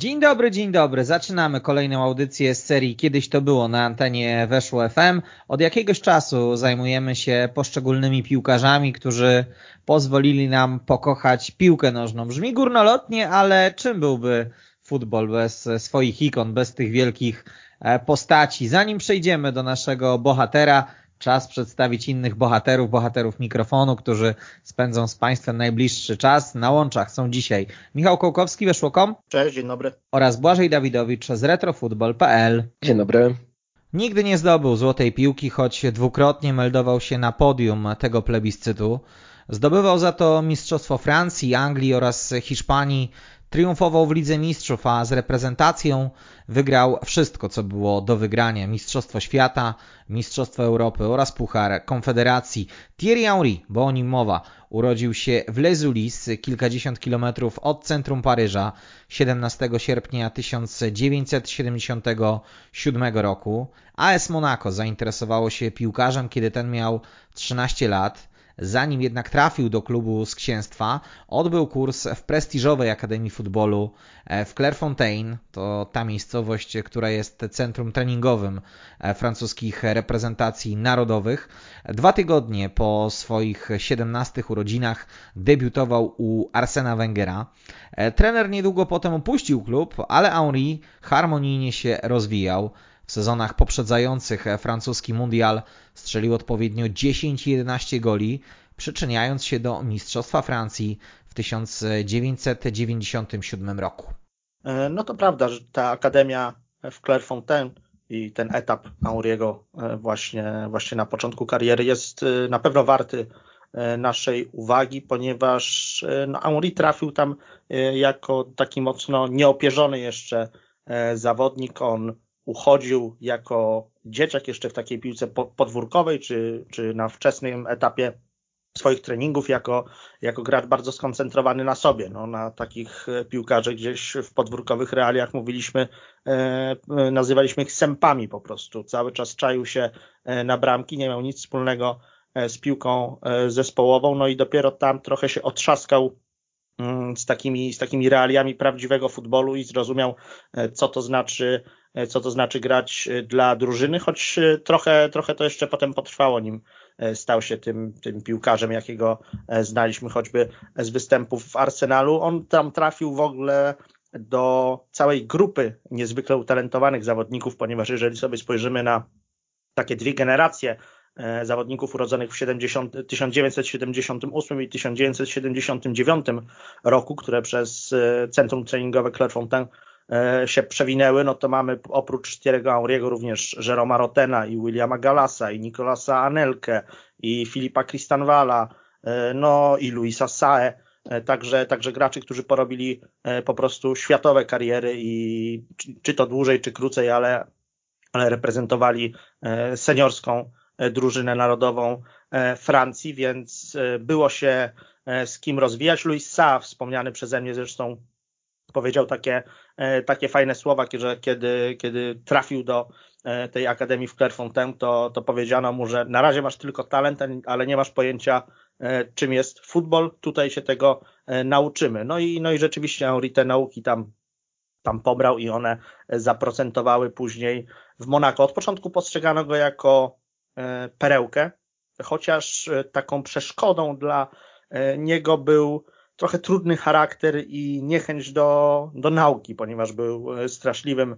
Dzień dobry, dzień dobry. Zaczynamy kolejną audycję z serii Kiedyś to było na antenie Weszło FM. Od jakiegoś czasu zajmujemy się poszczególnymi piłkarzami, którzy pozwolili nam pokochać piłkę nożną. Brzmi górnolotnie, ale czym byłby futbol bez swoich ikon, bez tych wielkich e, postaci? Zanim przejdziemy do naszego bohatera, czas przedstawić innych bohaterów, bohaterów mikrofonu, którzy spędzą z Państwem najbliższy czas. Na łączach są dzisiaj Michał Kołkowski, Weszło.com. Cześć, dzień dobry. Oraz Błażej Dawidowicz z retrofutbol.pl. Dzień dobry. Nigdy nie zdobył złotej piłki, choć dwukrotnie meldował się na podium tego plebiscytu. Zdobywał za to Mistrzostwo Francji, Anglii oraz Hiszpanii. Triumfował w Lidze Mistrzów, a z reprezentacją wygrał wszystko, co było do wygrania. Mistrzostwo Świata, Mistrzostwo Europy oraz Puchar Konfederacji. Thierry Henry, bo o nim mowa, urodził się w Les Ulis, kilkadziesiąt kilometrów od centrum Paryża, 17 sierpnia 1977 roku. AS Monaco zainteresowało się piłkarzem, kiedy ten miał 13 lat. Zanim jednak trafił do klubu z księstwa, odbył kurs w prestiżowej Akademii Futbolu w Clairefontaine. To ta miejscowość, która jest centrum treningowym francuskich reprezentacji narodowych. Dwa tygodnie po swoich 17 urodzinach debiutował u Arsena Wengera. Trener niedługo potem opuścił klub, ale Henri harmonijnie się rozwijał. W sezonach poprzedzających francuski mundial strzelił odpowiednio 10 i 11 goli, przyczyniając się do Mistrzostwa Francji w 1997 roku. No to prawda, że ta akademia w Clairefontaine i ten etap Henriego właśnie, właśnie na początku kariery jest na pewno warty naszej uwagi, ponieważ no, Henri trafił tam jako taki mocno nieopierzony jeszcze zawodnik. On uchodził jako dzieciak jeszcze w takiej piłce podwórkowej, czy, czy na wczesnym etapie swoich treningów jako, jako gracz bardzo skoncentrowany na sobie. No, na takich piłkarzy gdzieś w podwórkowych realiach mówiliśmy, e, nazywaliśmy ich sępami po prostu. Cały czas czaił się na bramki, nie miał nic wspólnego z piłką zespołową, no i dopiero tam trochę się otrzaskał z takimi, z takimi realiami prawdziwego futbolu i zrozumiał, co to znaczy co to znaczy grać dla drużyny, choć trochę, trochę to jeszcze potem potrwało, nim stał się tym, tym piłkarzem, jakiego znaliśmy choćby z występów w Arsenalu. On tam trafił w ogóle do całej grupy niezwykle utalentowanych zawodników, ponieważ jeżeli sobie spojrzymy na takie dwie generacje zawodników urodzonych w 70, 1978 i 1979 roku, które przez Centrum Treningowe Clairefontaine się przewinęły, no to mamy oprócz Thierry'ego Henry'ego również Jeroma Rotena i Williama Galasa i Nicolasa Anelkę i Filipa Kristanwala, no i Luisa Sae, także, także graczy, którzy porobili po prostu światowe kariery i czy to dłużej, czy krócej, ale, ale reprezentowali seniorską drużynę narodową Francji, więc było się z kim rozwijać. Luis Sa, wspomniany przeze mnie zresztą powiedział takie, takie fajne słowa, że kiedy, kiedy trafił do tej Akademii w Clairefontaine, to, to powiedziano mu, że na razie masz tylko talent, ale nie masz pojęcia, czym jest futbol. Tutaj się tego nauczymy. No i, no i rzeczywiście Henri te nauki tam, tam pobrał i one zaprocentowały później w Monako. Od początku postrzegano go jako perełkę, chociaż taką przeszkodą dla niego był trochę trudny charakter i niechęć do, do nauki, ponieważ był straszliwym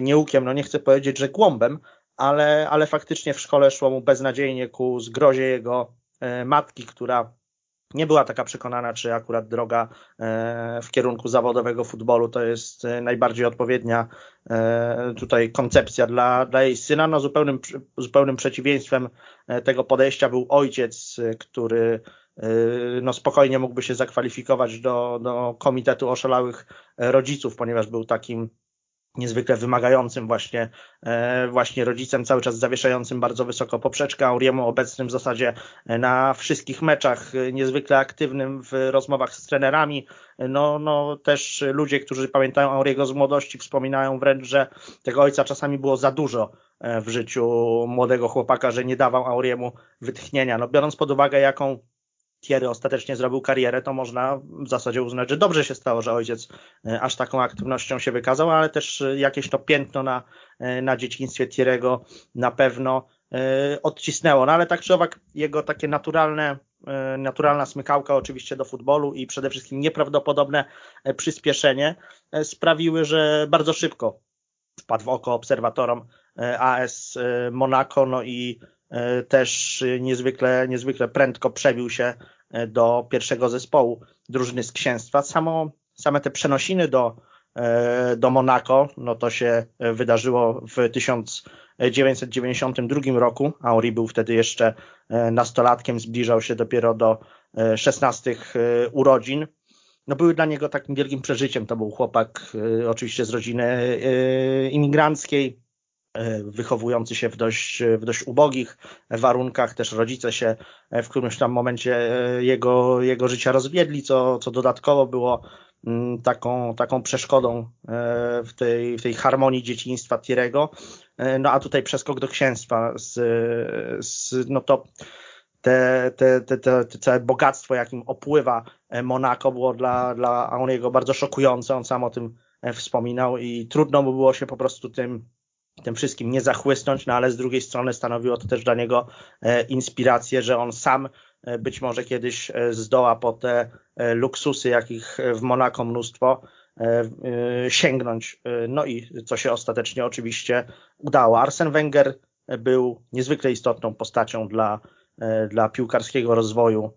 nieukiem, no nie chcę powiedzieć, że głąbem, ale, ale faktycznie w szkole szło mu beznadziejnie ku zgrozie jego matki, która nie była taka przekonana, czy akurat droga w kierunku zawodowego futbolu to jest najbardziej odpowiednia tutaj koncepcja dla, dla jej syna. No zupełnym, zupełnym przeciwieństwem tego podejścia był ojciec, który no spokojnie mógłby się zakwalifikować do, do Komitetu Oszalałych Rodziców, ponieważ był takim niezwykle wymagającym właśnie, e, właśnie rodzicem, cały czas zawieszającym bardzo wysoko poprzeczkę, Auriemu obecnym w zasadzie na wszystkich meczach, niezwykle aktywnym w rozmowach z trenerami. No, no też ludzie, którzy pamiętają Auriego z młodości, wspominają wręcz, że tego ojca czasami było za dużo e, w życiu młodego chłopaka, że nie dawał Auriemu wytchnienia. No, biorąc pod uwagę, jaką Thierry ostatecznie zrobił karierę, to można w zasadzie uznać, że dobrze się stało, że ojciec e, aż taką aktywnością się wykazał, ale też e, jakieś to piętno na, e, na dzieciństwie Thierry'ego na pewno odcisnęło. No ale tak czy owak jego takie naturalne, naturalna smykałka oczywiście do futbolu i przede wszystkim nieprawdopodobne przyspieszenie sprawiły, że bardzo szybko wpadł w oko obserwatorom AS Monaco, no i też niezwykle, niezwykle prędko przebił się do pierwszego zespołu drużyny z księstwa. Samo, same te przenosiny do, e, do Monako, no to się wydarzyło w 1992 roku. Auri był wtedy jeszcze e, nastolatkiem, zbliżał się dopiero do 16 e, urodzin. No były dla niego takim wielkim przeżyciem. To był chłopak oczywiście z rodziny imigranckiej, E, wychowujący się w dość, w dość ubogich warunkach, też rodzice się e, w którymś tam momencie e, jego, jego życia rozwiedli, co, co dodatkowo było mm, taką, taką przeszkodą w tej, w tej harmonii dzieciństwa Tirego. No a tutaj przeskok do księstwa z, z no to te, te, te, te, te całe bogactwo, jakim opływa Monako, było dla, dla Auriego bardzo szokujące. On sam o tym wspominał i trudno by było się po prostu tym tym wszystkim nie zachłysnąć, no ale z drugiej strony stanowiło to też dla niego e, inspirację, że on sam e, być może kiedyś e, zdoła po te luksusy, jakich w Monako mnóstwo, sięgnąć. No i co się ostatecznie oczywiście udało. Arsen Wenger był niezwykle istotną postacią dla, dla piłkarskiego rozwoju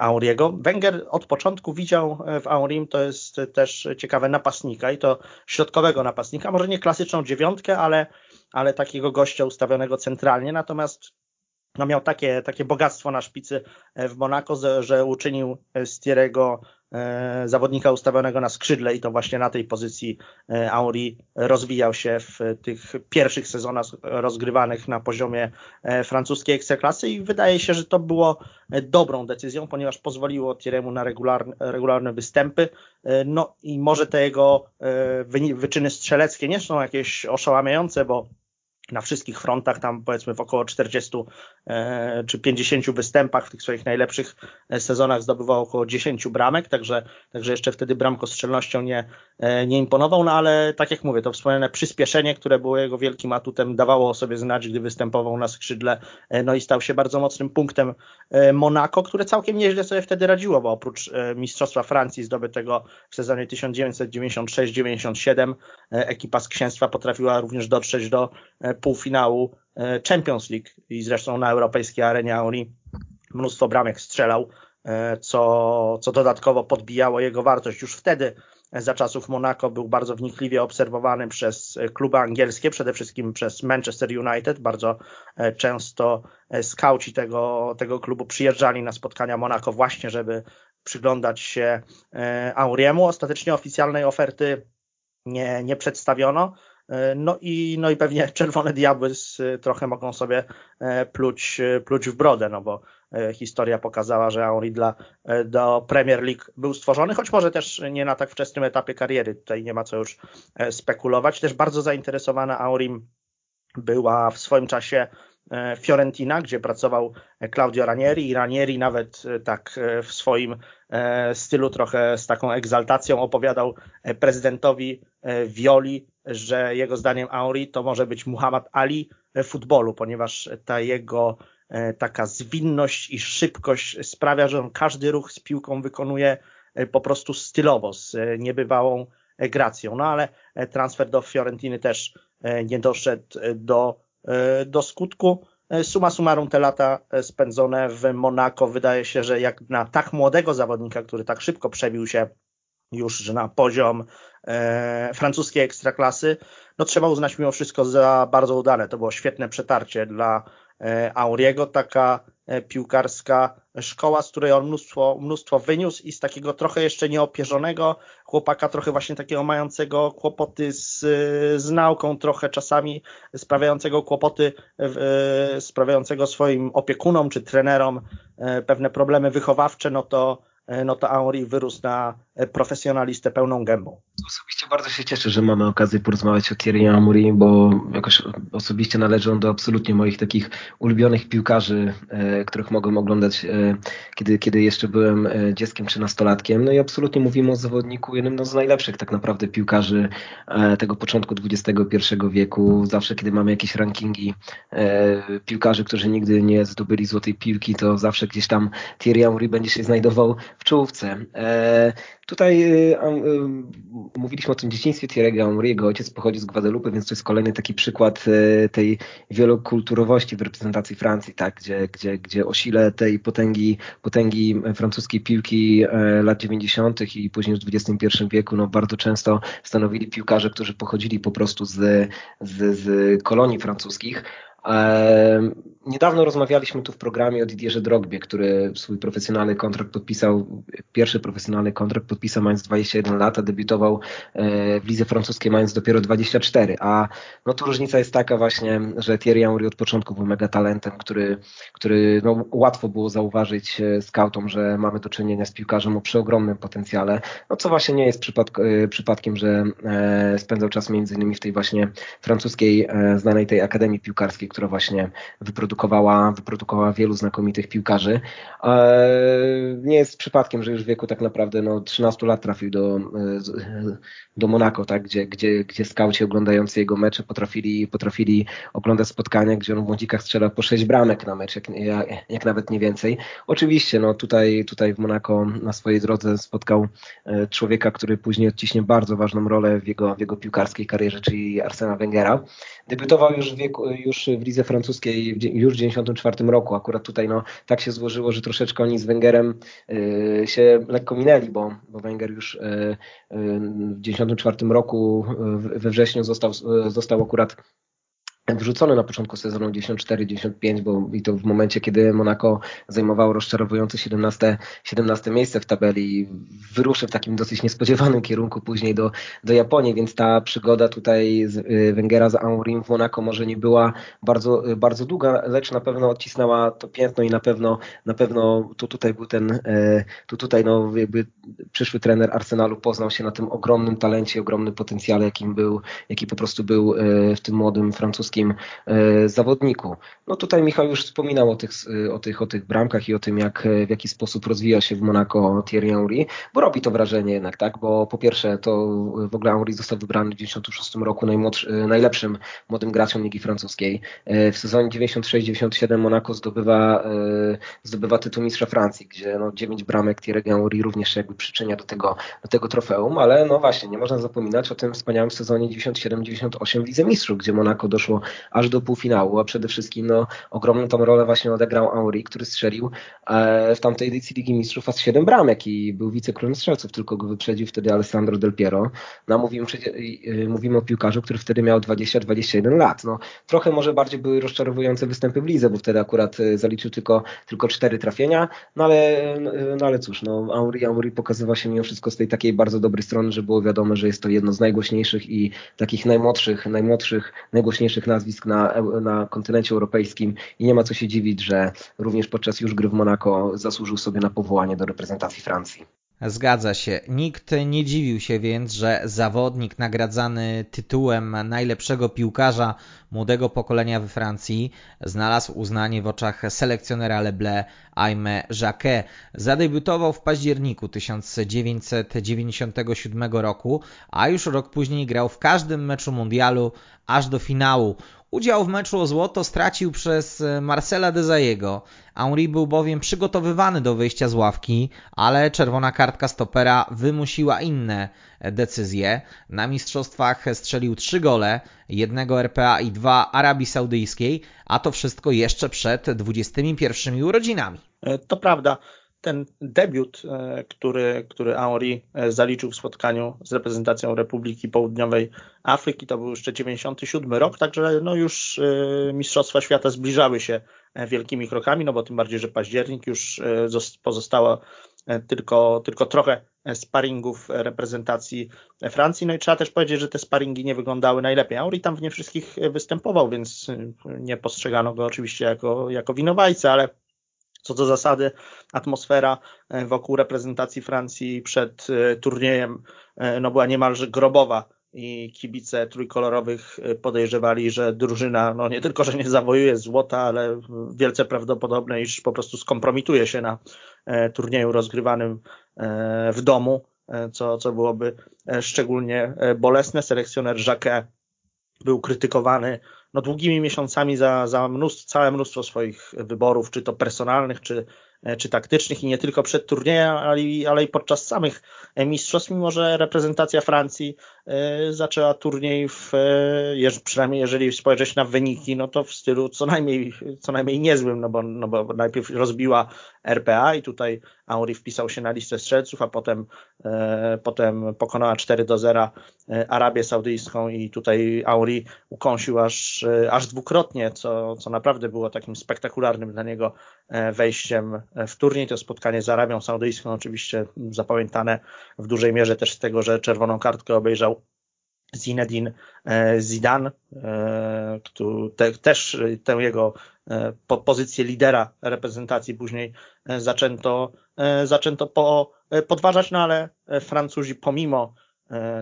Auriego. Wenger od początku widział e, w Aurim, to jest też ciekawe, napastnika i to środkowego napastnika, może nie klasyczną dziewiątkę, ale, ale takiego gościa ustawionego centralnie, natomiast no miał takie, takie bogactwo na szpicy e, w Monako, że uczynił z Thierry'ego E, zawodnika ustawionego na skrzydle i to właśnie na tej pozycji e, Auri rozwijał się w tych pierwszych sezonach rozgrywanych na poziomie e, francuskiej ekstraklasy i wydaje się, że to było dobrą decyzją, ponieważ pozwoliło Thierry'emu na regularne, regularne występy, no i może te jego wyczyny strzeleckie nie są jakieś oszałamiające, bo na wszystkich frontach, tam powiedzmy w około 40 e, czy 50 występach w tych swoich najlepszych e, sezonach zdobywał około 10 bramek, także, także jeszcze wtedy bramkostrzelnością nie, e, nie imponował, no ale tak jak mówię, to wspomniane przyspieszenie, które było jego wielkim atutem, dawało o sobie znać, gdy występował na skrzydle, no i stał się bardzo mocnym punktem Monaco, które całkiem nieźle sobie wtedy radziło, bo oprócz Mistrzostwa Francji zdobytego w sezonie 1996-97 ekipa z Księstwa potrafiła również dotrzeć do półfinału e, Champions League i zresztą na europejskiej arenie Auri mnóstwo bramek strzelał, e, co, co dodatkowo podbijało jego wartość. Już wtedy e, za czasów Monaco był bardzo wnikliwie obserwowany przez kluby angielskie, przede wszystkim przez Manchester United. Bardzo często skauci tego, tego klubu przyjeżdżali na spotkania Monaco właśnie, żeby przyglądać się Auriemu. Ostatecznie oficjalnej oferty nie, nie przedstawiono. E, no i, no i pewnie czerwone diabły trochę mogą sobie e, pluć, e, pluć w brodę, no bo historia pokazała, że Henry dla, do Premier League był stworzony, choć może też nie na tak wczesnym etapie kariery, tutaj nie ma co już spekulować. Też bardzo zainteresowana Aurim była w swoim czasie Fiorentina, gdzie pracował Claudio Ranieri i Ranieri nawet tak w swoim stylu trochę z taką egzaltacją opowiadał prezydentowi Violi, że jego zdaniem Auri to może być Muhammad Ali futbolu, ponieważ ta jego e, taka zwinność i szybkość sprawia, że on każdy ruch z piłką wykonuje e, po prostu stylowo, z e, niebywałą gracją. No ale transfer do Fiorentiny też nie doszedł do, do skutku. Suma summarum te lata spędzone w Monako wydaje się, że jak na tak młodego zawodnika, który tak szybko przebił się już na poziom e, francuskiej ekstraklasy, no trzeba uznać mimo wszystko za bardzo udane. To było świetne przetarcie dla e, Auriego, taka e, piłkarska szkoła, z której on mnóstwo, mnóstwo wyniósł i z takiego trochę jeszcze nieopierzonego chłopaka, trochę właśnie takiego mającego kłopoty z, z nauką, trochę czasami sprawiającego kłopoty, sprawiającego swoim opiekunom czy trenerom pewne problemy wychowawcze, no to E, no to Henri wyrósł na e, profesjonalistę pełną gębą. Osobiście bardzo się cieszę, że mamy okazję porozmawiać o Thierry Henry, bo jakoś osobiście należy on do absolutnie moich takich ulubionych piłkarzy, e, których mogłem oglądać, kiedy, kiedy jeszcze byłem dzieckiem czy nastolatkiem. No i absolutnie mówimy o zawodniku, jednym no z najlepszych tak naprawdę piłkarzy tego początku XXI wieku. Zawsze, kiedy mamy jakieś rankingi piłkarzy, którzy nigdy nie zdobyli złotej piłki, to zawsze gdzieś tam Thierry Henry będzie się znajdował w czołówce. E, tutaj e, e, mówiliśmy o tym dzieciństwie Thierry'ego Henry, jego ojciec pochodzi z Guadalupe, więc to jest kolejny taki przykład tej wielokulturowości w reprezentacji Francji, tak, gdzie, gdzie, gdzie o sile tej potęgi, potęgi francuskiej piłki lat 90. i później w XXI wieku no, bardzo często stanowili piłkarze, którzy pochodzili po prostu z, z, z kolonii francuskich. Niedawno rozmawialiśmy tu w programie o Didierze Drogbie, który swój profesjonalny kontrakt podpisał, pierwszy profesjonalny kontrakt podpisał mając 21 lat, a debiutował e, w lidze francuskiej mając dopiero 24, a no tu różnica jest taka właśnie, że Thierry Henry od początku był mega talentem, który, który no, łatwo było zauważyć e, scoutom, że mamy do czynienia z piłkarzem o przeogromnym potencjale, no co właśnie nie jest przypadk e, przypadkiem, że spędzał czas między innymi w tej właśnie francuskiej, znanej tej Akademii Piłkarskiej, która właśnie wyprodukowała, wyprodukowała wielu znakomitych piłkarzy. Nie jest przypadkiem, że już w wieku tak naprawdę no, 13 lat trafił do, do Monako, tak, gdzie, gdzie, gdzie skauci oglądający jego mecze potrafili, potrafili oglądać spotkania, gdzie on w młodzikach strzela po 6 bramek na mecz, jak, jak, jak nawet nie więcej. Oczywiście no, tutaj, tutaj w Monako na swojej drodze spotkał e, człowieka, który później odciśnie bardzo ważną rolę w jego, w jego piłkarskiej karierze, czyli Arsena Wengera. Debiutował już w, wieku, już w lidze francuskiej już w 1994 roku. Akurat tutaj no, tak się złożyło, że troszeczkę oni z Węgerem y, się lekko minęli, bo, bo Węger już y, y, w 1994 roku we wrześniu został, został akurat wrzucony na początku sezonu 94-95, bo i to w momencie, kiedy Monaco zajmowało rozczarowujące 17, 17 miejsce w tabeli, wyruszy w takim dosyć niespodziewanym kierunku później do, do Japonii, więc ta przygoda tutaj z y, Węgera z Amorim w Monaco może nie była bardzo, y, bardzo długa, lecz na pewno odcisnęła to piętno i na pewno na pewno tu tutaj był ten, y, tu tutaj no jakby przyszły trener Arsenalu poznał się na tym ogromnym talencie, ogromnym potencjale, jakim był, jaki po prostu był w tym młodym francuskim polskim e, zawodniku. No tutaj Michał już wspominał o tych, e, o tych, o tych bramkach i o tym, jak, e, w jaki sposób rozwija się w Monaco Thierry Henry, bo robi to wrażenie jednak, tak? Bo po pierwsze to w ogóle Henry został wybrany w 1996 roku najlepszym młodym graczem Ligi Francuskiej. W sezonie 96-97 Monaco zdobywa, zdobywa tytuł mistrza Francji, gdzie no, 9 bramek Thierry Henry również jakby przyczynia do tego, do tego trofeum, ale no właśnie, nie można zapominać o tym wspaniałym sezonie 97-98 w Lidze Mistrzów, gdzie Monaco doszło aż do półfinału, a przede wszystkim no, ogromną tą rolę właśnie odegrał Henry, który strzelił e, w tamtej edycji Ligi Mistrzów aż 7 bramek i był wicekrólem strzelców, tylko go wyprzedził wtedy Alessandro Del Piero. No, mówimy, e, mówimy o piłkarzu, który wtedy miał 20-21 lat. No, trochę może bardziej były rozczarowujące występy w lidze, bo wtedy akurat e, zaliczył tylko, tylko 4 trafienia, no ale, no ale cóż, no, Henry, Henry pokazywał się mimo wszystko z tej takiej bardzo dobrej strony, że było wiadomo, że jest to jedno z najgłośniejszych i takich najmłodszych, najmłodszych, najgłośniejszych nazwisk na, na kontynencie europejskim i nie ma co się dziwić, że również podczas już gry w Monako zasłużył sobie na powołanie do reprezentacji Francji. Zgadza się. Nikt nie dziwił się więc, że zawodnik nagradzany tytułem najlepszego piłkarza młodego pokolenia we Francji znalazł uznanie w oczach selekcjonera Leble Aime Jacquet. Zadebiutował w październiku 1997 roku, a już rok później grał w każdym meczu mundialu aż do finału. Udział w meczu o złoto stracił przez e, Marcela Desaiego. Henri był bowiem przygotowywany do wyjścia z ławki, ale czerwona kartka stopera wymusiła inne e, decyzje. Na mistrzostwach strzelił trzy gole, jednego RPA i dwa Arabii Saudyjskiej, a to wszystko jeszcze przed 21 urodzinami. E, to prawda ten debiut, e, który, który Henri e, zaliczył w spotkaniu z reprezentacją Republiki Południowej Afryki, to był jeszcze 97 rok, także no już e, Mistrzostwa Świata zbliżały się wielkimi krokami, no bo tym bardziej, że październik już pozostało tylko, tylko trochę sparingów reprezentacji Francji. No i trzeba też powiedzieć, że te sparingi nie wyglądały najlepiej. Auri tam w nie wszystkich występował, więc nie postrzegano go oczywiście jako, jako winowajcę, ale co do zasady, atmosfera e, wokół reprezentacji Francji przed e, turniejem e, no była niemalże grobowa i kibice trójkolorowych podejrzewali, że drużyna no nie tylko, że nie zawojuje złota, ale wielce prawdopodobne, iż po prostu skompromituje się na turnieju rozgrywanym w domu, co, co byłoby szczególnie bolesne. Selekcjoner Jacquet był krytykowany no, długimi miesiącami za, za mnóstwo, całe mnóstwo swoich wyborów, czy to personalnych, czy E, czy taktycznych i nie tylko przed turniejem, ale, ale i podczas samych e, mistrzostw, mimo że reprezentacja Francji e, zaczęła turniej w, przynajmniej jeżeli spojrzeć na wyniki, no to w stylu co najmniej, co najmniej niezłym, no bo, no bo najpierw rozbiła RPA i tutaj Auri wpisał się na listę strzelców, a potem, potem pokonała 4 do 0 Arabię Saudyjską i tutaj Auri ukąsił aż, aż dwukrotnie, co, co naprawdę było takim spektakularnym dla niego wejściem w turniej. To spotkanie z Arabią Saudyjską oczywiście zapamiętane w dużej mierze też z tego, że czerwoną kartkę obejrzał Zinedine e, Zidane, e, który te, też tę jego e, pozycję lidera reprezentacji później zaczęto, zaczęto po, podważać, no ale Francuzi pomimo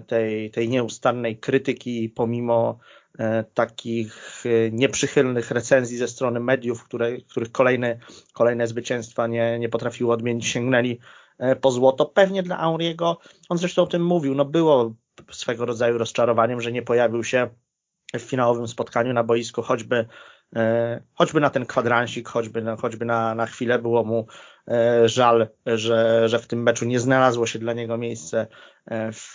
tej, tej nieustannej krytyki, pomimo E, takich e, nieprzychylnych recenzji ze strony mediów, które, których kolejne, kolejne zwycięstwa nie, nie potrafiły odmienić, sięgnęli e, po złoto. Pewnie dla Auriego, on zresztą o tym mówił, no było swego rodzaju rozczarowaniem, że nie pojawił się w finałowym spotkaniu na boisku, choćby E, choćby na ten kwadransik, choćby, choćby na, na chwilę było mu e, żal, że, że w tym meczu nie znalazło się dla niego miejsce e, w,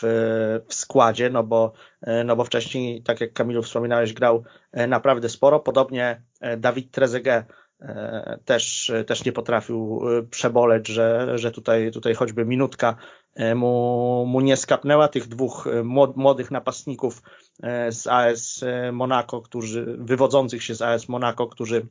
w składzie, no bo, no bo wcześniej, tak jak Kamilu wspominałeś, grał naprawdę sporo. Podobnie Dawid Trezeguet też, też nie potrafił przeboleć, że, że tutaj, tutaj choćby minutka mu, mu nie skapnęła tych dwóch młodych napastników E, z AS Monaco, którzy, wywodzących się z AS Monaco, którzy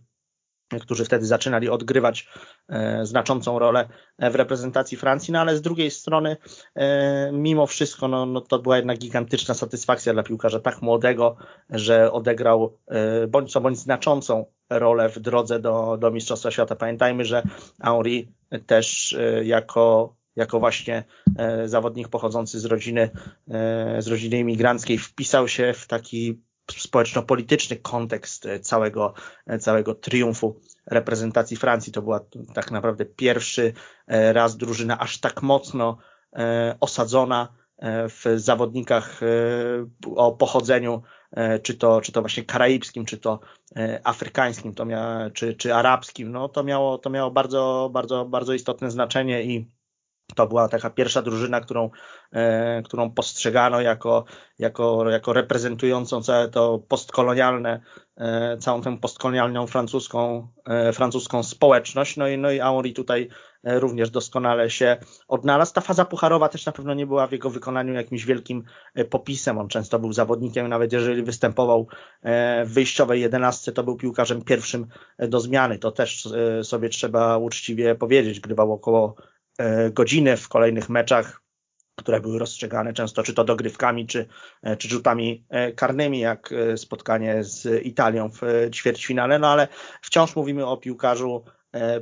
którzy wtedy zaczynali odgrywać e, znaczącą rolę w reprezentacji Francji, no ale z drugiej strony e, mimo wszystko no, no to była jednak gigantyczna satysfakcja dla piłkarza tak młodego, że odegrał e, bądź co bądź znaczącą rolę w drodze do, do Mistrzostwa Świata. Pamiętajmy, że Henri też e, jako jako właśnie e, zawodnik pochodzący z rodziny, e, z rodziny imigranckiej wpisał się w taki społeczno-polityczny kontekst e, całego, całego triumfu reprezentacji Francji. To była tak naprawdę pierwszy raz drużyna aż tak mocno osadzona w zawodnikach o pochodzeniu czy to, czy to właśnie karaibskim, czy to afrykańskim, to mia, czy, czy arabskim, no to miało, to miało bardzo, bardzo, bardzo istotne znaczenie i to była taka pierwsza drużyna, którą, e, którą postrzegano jako, jako, jako reprezentującą całe to postkolonialne, e, całą tę postkolonialną francuską, e, francuską społeczność. No i, no i Auri tutaj również doskonale się odnalazł. Ta faza pucharowa też na pewno nie była w jego wykonaniu jakimś wielkim popisem. On często był zawodnikiem, nawet jeżeli występował w wyjściowej jedenastce, to był piłkarzem pierwszym do zmiany. To też sobie trzeba uczciwie powiedzieć. Grywał około godziny w kolejnych meczach, które były rozstrzygane często czy to dogrywkami, czy, e, czy rzutami e, karnymi, jak spotkanie z Italią w ćwierćfinale, no ale wciąż mówimy o piłkarzu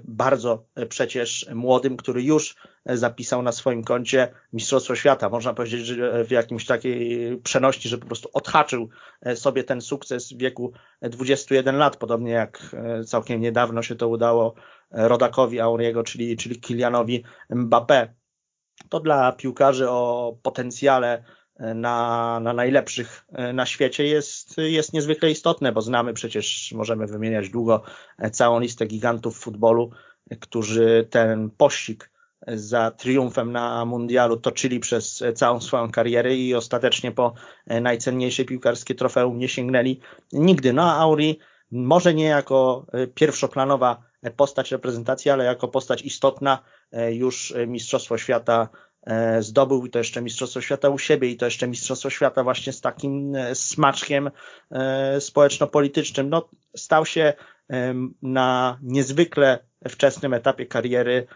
bardzo przecież młodym, który już zapisał na swoim koncie Mistrzostwo Świata. Można powiedzieć, że w jakimś takiej przenośni, że po prostu odhaczył sobie ten sukces w wieku 21 lat, podobnie jak całkiem niedawno się to udało rodakowi Auriego, czyli, czyli Kilianowi Mbappé. To dla piłkarzy o potencjale e, na, na najlepszych e, na świecie jest, jest niezwykle istotne, bo znamy przecież, możemy wymieniać długo e, całą listę gigantów futbolu, którzy ten pościg za triumfem na mundialu toczyli przez całą swoją karierę i ostatecznie po najcenniejsze piłkarskie trofeum nie sięgnęli nigdy. No a Auri może nie jako pierwszoplanowa postać reprezentacji, ale jako postać istotna e, już Mistrzostwo Świata e, zdobył i to jeszcze Mistrzostwo Świata u siebie i to jeszcze Mistrzostwo Świata właśnie z takim e, smaczkiem społeczno-politycznym. No, stał się na niezwykle wczesnym etapie kariery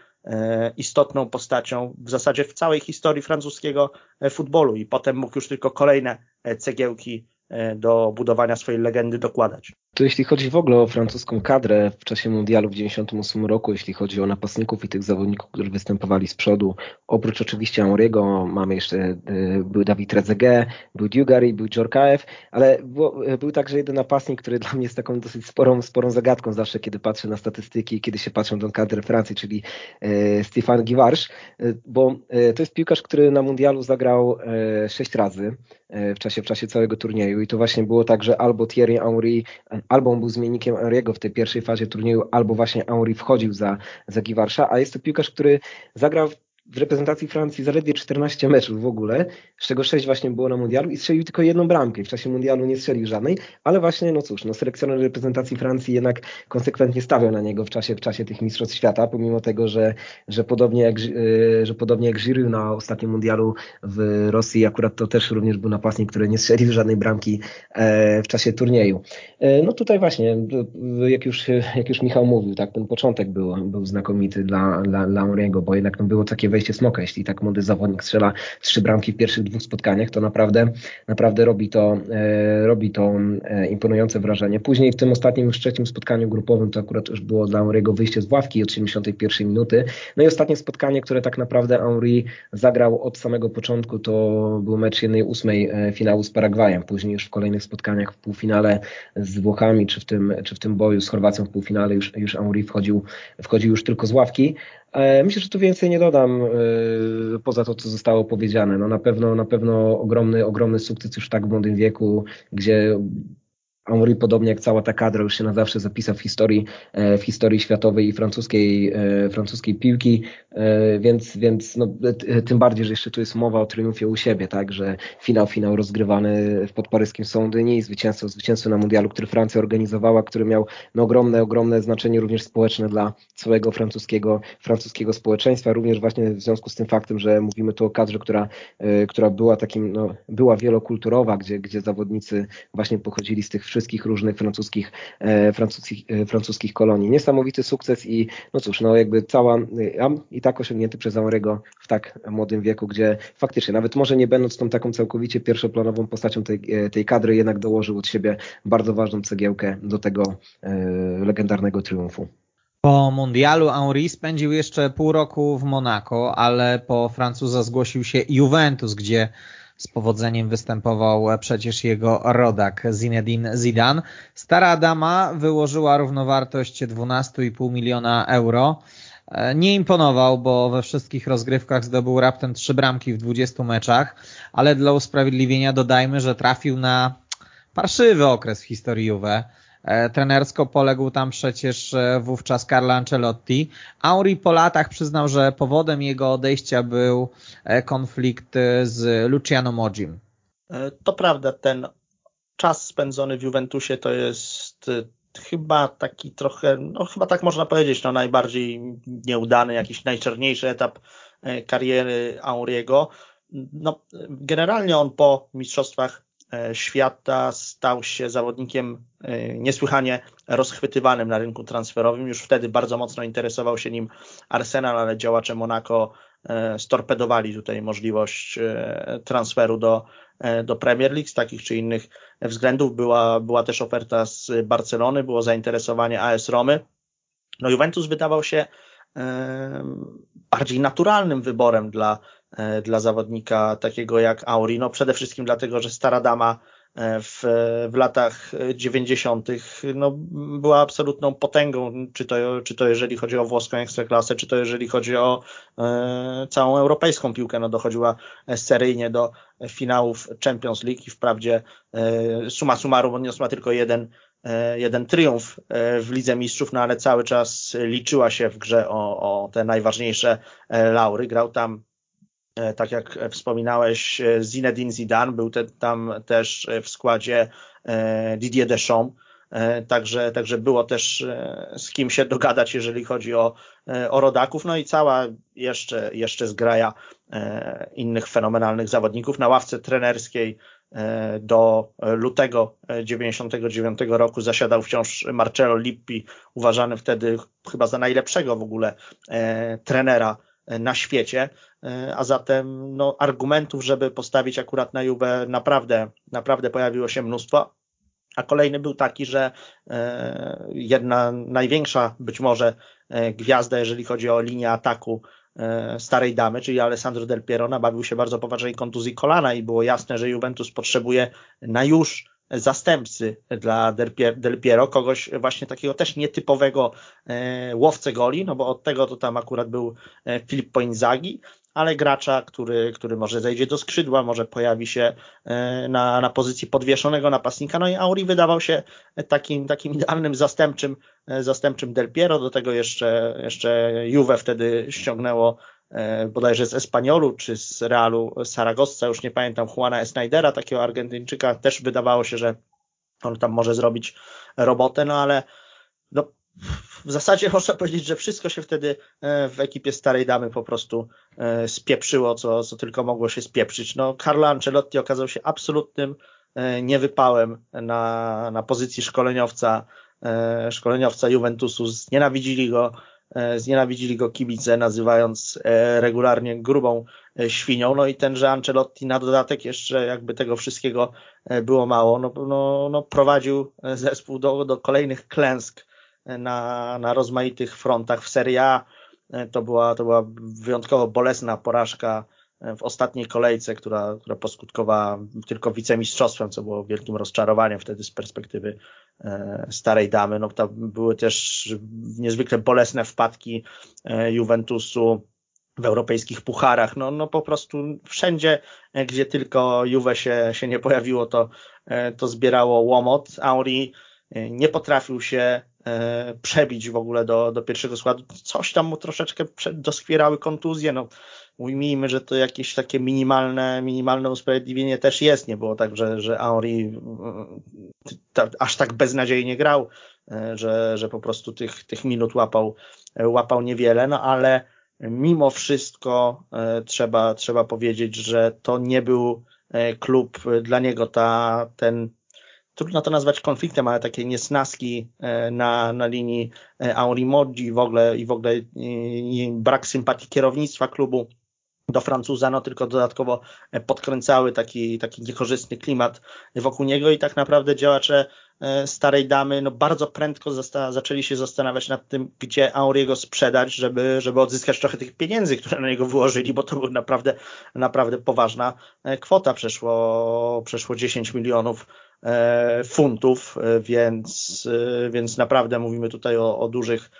istotną postacią w zasadzie w całej historii francuskiego futbolu i potem mógł już tylko kolejne cegiełki do budowania swojej legendy dokładać. To jeśli chodzi w ogóle o francuską kadrę w czasie mundialu w 1998 roku, jeśli chodzi o napastników i tych zawodników, którzy występowali z przodu, oprócz oczywiście Henriego, mamy jeszcze, e, był Dawid Trezeguet, był Dugary, był Djorkaeff, ale było, e, był także jeden napastnik, który dla mnie jest taką dosyć sporą, sporą zagadką zawsze, kiedy patrzę na statystyki, kiedy się patrzę na kadrę Francji, czyli e, Stéphane Givarch, e, bo e, to jest piłkarz, który na mundialu zagrał e, sześć razy w czasie, w czasie całego turnieju i to właśnie było tak, że albo Thierry Henry albo on był zmiennikiem Henry'ego w tej pierwszej fazie turnieju, albo właśnie Henry wchodził za, za Givarsza, a jest to piłkarz, który zagrał w reprezentacji Francji zaledwie 14 meczów w ogóle, z czego 6 właśnie było na mundialu i strzelił tylko jedną bramkę. W czasie mundialu nie strzelił żadnej, ale właśnie, no cóż, no selekcjoner reprezentacji Francji jednak konsekwentnie stawiał na niego w czasie, w czasie tych mistrzostw świata, pomimo tego, że, że podobnie jak, e, że podobnie jak Giroud na ostatnim mundialu w Rosji, akurat to też również był napastnik, który nie strzelił żadnej bramki e, w czasie turnieju. E, no tutaj właśnie, jak już, jak już Michał mówił, tak, ten początek był, był znakomity dla, dla, dla Henry'ego, bo jednak no, było takie wejście smoka. Jeśli tak młody zawodnik strzela trzy bramki w pierwszych dwóch spotkaniach, to naprawdę, naprawdę robi to, e, robi to e, imponujące wrażenie. Później w tym ostatnim już trzecim spotkaniu grupowym to akurat już było dla Henry'ego wyjście z ławki od 71 minuty. No i ostatnie spotkanie, które tak naprawdę Henry zagrał od samego początku, to był mecz jednej ósmej e, finału z Paragwajem. Później już w kolejnych spotkaniach w półfinale z Włochami, czy w tym, czy w tym boju z Chorwacją w półfinale już, już Henry wchodził, wchodził już tylko z ławki. E, myślę, że tu więcej nie dodam e, poza to, co zostało powiedziane. No na pewno, na pewno ogromny, ogromny sukces już tak w młodym wieku, gdzie Henry, podobnie jak cała ta kadra, już się na zawsze zapisał w historii, e, w historii światowej i francuskiej, e, francuskiej piłki, e, więc, więc no, tym bardziej, że jeszcze tu jest mowa o triumfie u siebie, tak, że finał, finał rozgrywany w podparyskim Sądyni i zwycięstwo, zwycięstwo na mundialu, który Francja organizowała, który miał no, ogromne, ogromne znaczenie również społeczne dla całego francuskiego, francuskiego społeczeństwa, również właśnie w związku z tym faktem, że mówimy tu o kadrze, która, która była takim, no, była wielokulturowa, gdzie, gdzie zawodnicy właśnie pochodzili z tych wszystkich różnych francuskich, e, francuskich, e, francuskich kolonii. Niesamowity sukces i no cóż, no jakby cała, ja i tak osiągnięty przez Henry'ego w tak młodym wieku, gdzie faktycznie, nawet może nie będąc tą taką całkowicie pierwszoplanową postacią tej, e, tej kadry, jednak dołożył od siebie bardzo ważną cegiełkę do tego legendarnego triumfu. Po mundialu Henri spędził jeszcze pół roku w Monako, ale po Francuza zgłosił się Juventus, gdzie z powodzeniem występował przecież jego rodak Zinedine Zidane. Stara dama wyłożyła równowartość 12,5 miliona euro. Nie imponował, bo we wszystkich rozgrywkach zdobył raptem trzy bramki w 20 meczach, ale dla usprawiedliwienia dodajmy, że trafił na parszywy okres w historii Juve. E, trenersko poległ tam przecież e, wówczas Carlo Ancelotti. Auri po latach przyznał, że powodem jego odejścia był e, konflikt z Luciano Mogim. To prawda, ten czas spędzony w Juventusie to jest chyba taki trochę, no chyba tak można powiedzieć, no najbardziej nieudany, jakiś najczerniejszy etap kariery Auriego. No, generalnie on po mistrzostwach świata stał się zawodnikiem e, niesłychanie rozchwytywanym na rynku transferowym. Już wtedy bardzo mocno interesował się nim Arsenal, ale działacze Monaco e, storpedowali tutaj możliwość transferu do, do Premier League z takich czy innych względów. Była, była też oferta z Barcelony, było zainteresowanie AS Romy. No Juventus wydawał się bardziej naturalnym wyborem dla, E, dla zawodnika takiego jak Auri. No przede wszystkim dlatego, że stara dama e, w, w latach 90. No, była absolutną potęgą, czy to, czy to jeżeli chodzi o włoską ekstraklasę, czy to jeżeli chodzi o e, całą europejską piłkę, no dochodziła seryjnie do finałów Champions League i wprawdzie e, suma summarum odniosła tylko jeden, e, jeden triumf w Lidze Mistrzów, no ale cały czas liczyła się w grze o, o te najważniejsze laury. Grał tam E, tak jak wspominałeś, e, Zinedine Zidane był te, tam też w składzie e, Didier Deschamps, także, także było też z kim się dogadać, jeżeli chodzi o, o rodaków, no i cała jeszcze, jeszcze zgraja innych fenomenalnych zawodników. Na ławce trenerskiej do lutego 99 roku zasiadał wciąż Marcello Lippi, uważany wtedy chyba za najlepszego w ogóle trenera na świecie, a zatem no, argumentów, żeby postawić akurat na Juve naprawdę, naprawdę pojawiło się mnóstwo. A kolejny był taki, że e, jedna największa być może e, gwiazda, jeżeli chodzi o linię ataku e, starej damy, czyli Alessandro Del Piero, nabawił się bardzo poważnej kontuzji kolana i było jasne, że Juventus potrzebuje na już zastępcy dla Del Piero, kogoś właśnie takiego też nietypowego łowcę goli, no bo od tego to tam akurat był Filippo Inzaghi, ale gracza, który, który może zejdzie do skrzydła, może pojawi się e, na, na pozycji podwieszonego napastnika. No i Auri wydawał się takim, takim idealnym zastępczym, e, zastępczym Del Piero. Do tego jeszcze, jeszcze Juve wtedy ściągnęło e, bodajże z Espaniolu czy z Realu Saragossa, już nie pamiętam, Juana Snydera, takiego Argentyńczyka. Też wydawało się, że on tam może zrobić robotę, no ale no, w zasadzie można powiedzieć, że wszystko się wtedy e, w ekipie starej damy po prostu e, spieprzyło, co, co tylko mogło się spieprzyć. No, Carlo Ancelotti okazał się absolutnym e, niewypałem na, na pozycji szkoleniowca, szkoleniowca Juventusu. Znienawidzili go, znienawidzili go kibice, nazywając regularnie grubą świnią. No i tenże Ancelotti na dodatek jeszcze jakby tego wszystkiego było mało, no, no, no prowadził zespół do, do kolejnych klęsk na, na rozmaitych frontach. W Serie A e, to była, to była wyjątkowo bolesna porażka e, w ostatniej kolejce, która, która poskutkowała tylko wicemistrzostwem, co było wielkim rozczarowaniem wtedy z perspektywy e, starej damy. No, to były też niezwykle bolesne wpadki Juventusu w europejskich pucharach. No, no po prostu wszędzie, gdzie tylko Juve się, się nie pojawiło, to, to zbierało łomot. Auri nie potrafił się E, przebić w ogóle do, do pierwszego składu. Coś tam mu troszeczkę doskwierały kontuzje, no. Ujmijmy, że to jakieś takie minimalne, minimalne usprawiedliwienie też jest, nie było tak, że, że Auri ta, aż tak beznadziejnie grał, e, że, że po prostu tych, tych minut łapał, łapał niewiele, no ale mimo wszystko e, trzeba, trzeba powiedzieć, że to nie był klub dla niego, ta, ten trudno to nazwać konfliktem, ale takie niesnaski e, na, na linii e, Henri Modzi w ogóle i w ogóle i brak sympatii kierownictwa klubu do Francuza, no tylko dodatkowo e, podkręcały taki, taki niekorzystny klimat wokół niego i tak naprawdę działacze starej damy no bardzo prędko zaczęli się zastanawiać nad tym, gdzie Henri'ego sprzedać, żeby, żeby odzyskać trochę tych pieniędzy, które na niego wyłożyli, bo to była naprawdę, naprawdę poważna kwota, przeszło, przeszło 10 milionów E, funtów, e, więc, e, więc naprawdę mówimy tutaj o, o dużych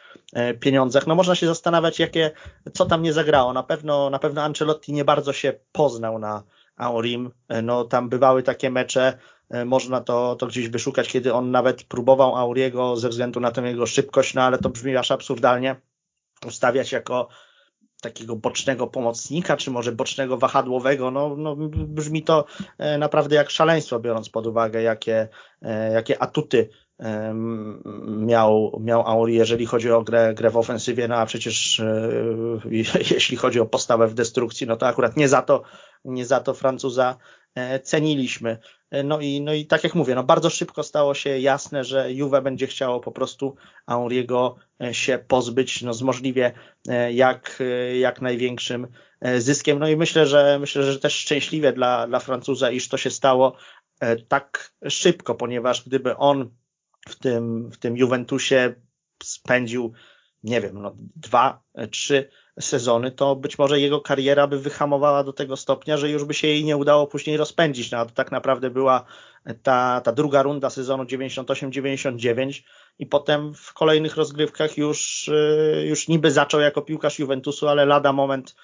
pieniądzach. No można się zastanawiać, jakie, co tam nie zagrało. Na pewno, na pewno Ancelotti nie bardzo się poznał na Aurim. No tam bywały takie mecze, można to, to gdzieś wyszukać, kiedy on nawet próbował Auriego ze względu na tę jego szybkość, no ale to brzmi aż absurdalnie, ustawiać jako takiego bocznego pomocnika, czy może bocznego wahadłowego, no, no brzmi to e, naprawdę jak szaleństwo, biorąc pod uwagę, jakie, e, jakie atuty miał, miał Auri, jeżeli chodzi o grę, grę w ofensywie, no a przecież e, jeśli chodzi o postawę w destrukcji, no to akurat nie za to, nie za to Francuza ceniliśmy. No i, no i tak jak mówię, no bardzo szybko stało się jasne, że Juve będzie chciało po prostu Auriego e, się pozbyć no z możliwie e, jak, e, jak największym zyskiem. No i myślę, że myślę, że też szczęśliwie dla, dla Francuza, iż to się stało tak szybko, ponieważ gdyby on w tym, w tym Juventusie spędził, nie wiem, no dwa, trzy sezony, to być może jego kariera by wyhamowała do tego stopnia, że już by się jej nie udało później rozpędzić. No, a to tak naprawdę była ta, ta druga runda sezonu 98-99 i potem w kolejnych rozgrywkach już, y, już niby zaczął jako piłkarz Juventusu, ale lada moment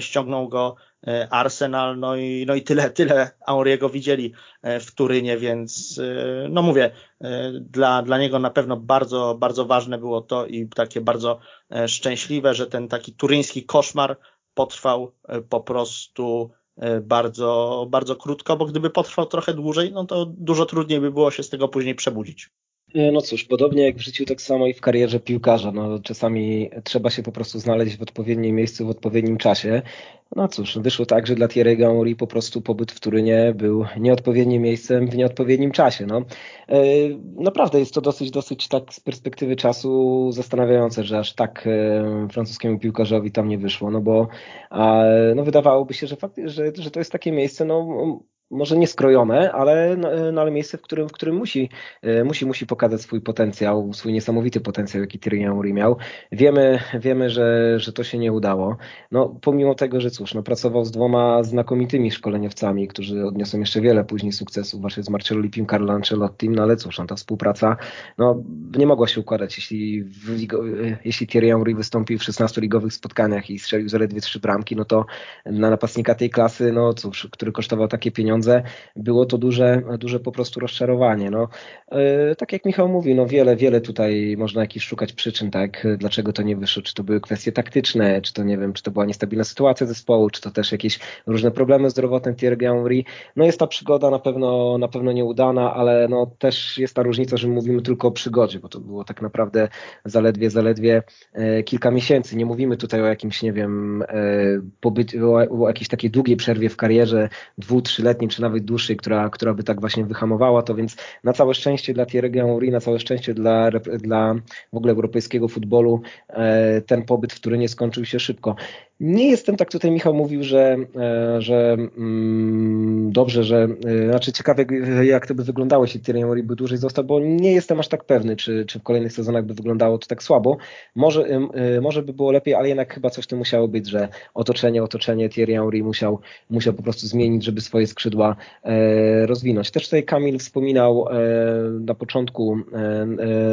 ściągnął go e, Arsenal, no i, no i tyle, tyle Auriego widzieli e, w Turynie, więc no mówię, dla, dla niego na pewno bardzo, bardzo ważne było to i takie bardzo szczęśliwe, że ten taki turyński koszmar potrwał po prostu bardzo, bardzo krótko, bo gdyby potrwał trochę dłużej, no to dużo trudniej by było się z tego później przebudzić. E, no cóż, podobnie jak w życiu, tak samo i w karierze piłkarza. No, czasami trzeba się po prostu znaleźć w odpowiednim miejscu, w odpowiednim czasie. No cóż, wyszło tak, że dla Thierry Henry po prostu pobyt w Turynie był nieodpowiednim miejscem w nieodpowiednim czasie. No. E, naprawdę jest to dosyć, dosyć tak z perspektywy czasu zastanawiające, że aż tak e, francuskiemu piłkarzowi tam nie wyszło, no bo no, wydawałoby się, że, fakt, że, że to jest takie miejsce, no może nie skrojone, ale, no, no, ale miejsce, w którym, w którym musi, e, musi, musi pokazać swój potencjał, swój niesamowity potencjał, jaki Thierry Henry miał. Wiemy, wiemy że, że to się nie udało. No, pomimo tego, że cóż, no, pracował z dwoma znakomitymi szkoleniowcami, którzy odniosą jeszcze wiele później sukcesów, właśnie z Marcello Lipim, Carlo Ancelotti, no ale cóż, no, ta współpraca no, nie mogła się układać, jeśli, w, jeśli Thierry Henry wystąpił w 16 ligowych spotkaniach i strzelił zaledwie trzy bramki, no to na napastnika tej klasy, no cóż, który kosztował takie pieniądze, pieniądze, było to duże, duże po prostu rozczarowanie. No, yy, tak jak Michał mówi, no wiele, wiele tutaj można jakichś szukać przyczyn, tak, dlaczego to nie wyszło, czy to były kwestie taktyczne, czy to nie wiem, czy to była niestabilna sytuacja zespołu, czy to też jakieś różne problemy zdrowotne Thierry Henry. No jest ta przygoda na pewno, na pewno nieudana, ale no też jest ta różnica, że mówimy tylko o przygodzie, bo to było tak naprawdę zaledwie, zaledwie e, kilka miesięcy. Nie mówimy tutaj o jakimś, nie wiem, e, pobyt, o, o jakiejś takiej długiej przerwie w karierze, dwu, trzyletniej, czy nawet dłuższej, która, która by tak właśnie wyhamowała to, więc na całe szczęście dla Thierry Henry, na całe szczęście dla, dla w ogóle europejskiego futbolu e, ten pobyt w Turynie skończył się szybko. Nie jestem, tak tutaj Michał mówił, że, e, że mm, dobrze, że, e, znaczy ciekawe jak to by wyglądało, jeśli Thierry Henry by dłużej został, bo nie jestem aż tak pewny, czy, czy w kolejnych sezonach by wyglądało to tak słabo. Może, e, może by było lepiej, ale jednak chyba coś to musiało być, że otoczenie, otoczenie Thierry Henry musiał, musiał po prostu zmienić, żeby swoje skrzydła rozwinąć. Też tutaj Kamil wspominał na początku,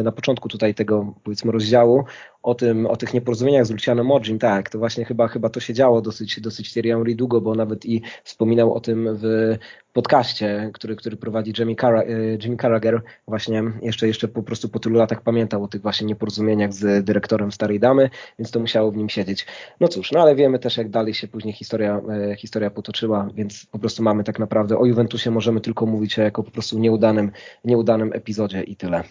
na początku tutaj tego powiedzmy rozdziału o tym, o tych nieporozumieniach z Luciano Morgin, tak, to właśnie chyba, chyba to się działo dosyć, dosyć Thierry długo, bo nawet i wspominał o tym w podcaście, który, który prowadzi Jimmy, Car e, Jimmy Carragher, właśnie jeszcze, jeszcze po prostu po tylu latach pamiętał o tych właśnie nieporozumieniach z dyrektorem Starej Damy, więc to musiało w nim siedzieć. No cóż, no ale wiemy też jak dalej się później historia, e, historia potoczyła, więc po prostu mamy tak naprawdę o Juventusie możemy tylko mówić jako po prostu nieudanym, nieudanym epizodzie i tyle.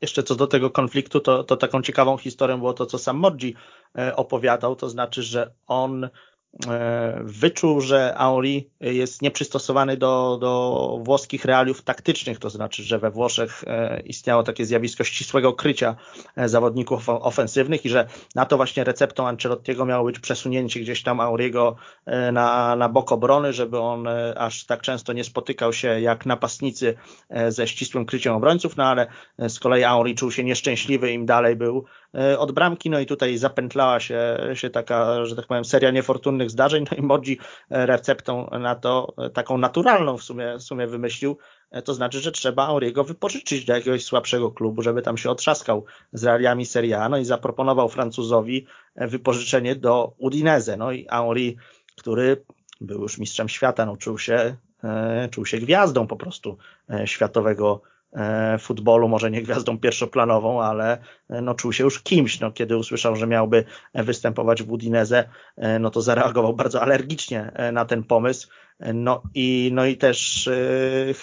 Jeszcze co do tego konfliktu, to, to taką ciekawą historią było to, co sam Modzi e, opowiadał, to znaczy, że on wyczuł, że Auri jest nieprzystosowany do, do włoskich realiów taktycznych, to znaczy, że we Włoszech e, istniało takie zjawisko ścisłego krycia e, zawodników ofensywnych i że na to właśnie receptą Ancelottiego miało być przesunięcie gdzieś tam Auriego na, na bok obrony, żeby on aż tak często nie spotykał się jak napastnicy ze ścisłym kryciem obrońców, no ale z kolei Auri czuł się nieszczęśliwy, im dalej był E, od bramki, no i tutaj zapętlała się, się taka, że tak powiem, seria niefortunnych zdarzeń, no i Modzi e, receptą na to, e, taką naturalną w sumie, w sumie wymyślił, to znaczy, że trzeba Auriego wypożyczyć do jakiegoś słabszego klubu, żeby tam się otrzaskał z realiami Serie A, no i zaproponował Francuzowi wypożyczenie do Udinese, no i Auri, który był już mistrzem świata, no czuł się, czuł się gwiazdą po prostu światowego E, futbolu, może nie gwiazdą pierwszoplanową, ale e, no, czuł się już kimś. No, kiedy usłyszał, że miałby występować w Udineze, e, no to zareagował bardzo alergicznie na ten pomysł. No i, no i też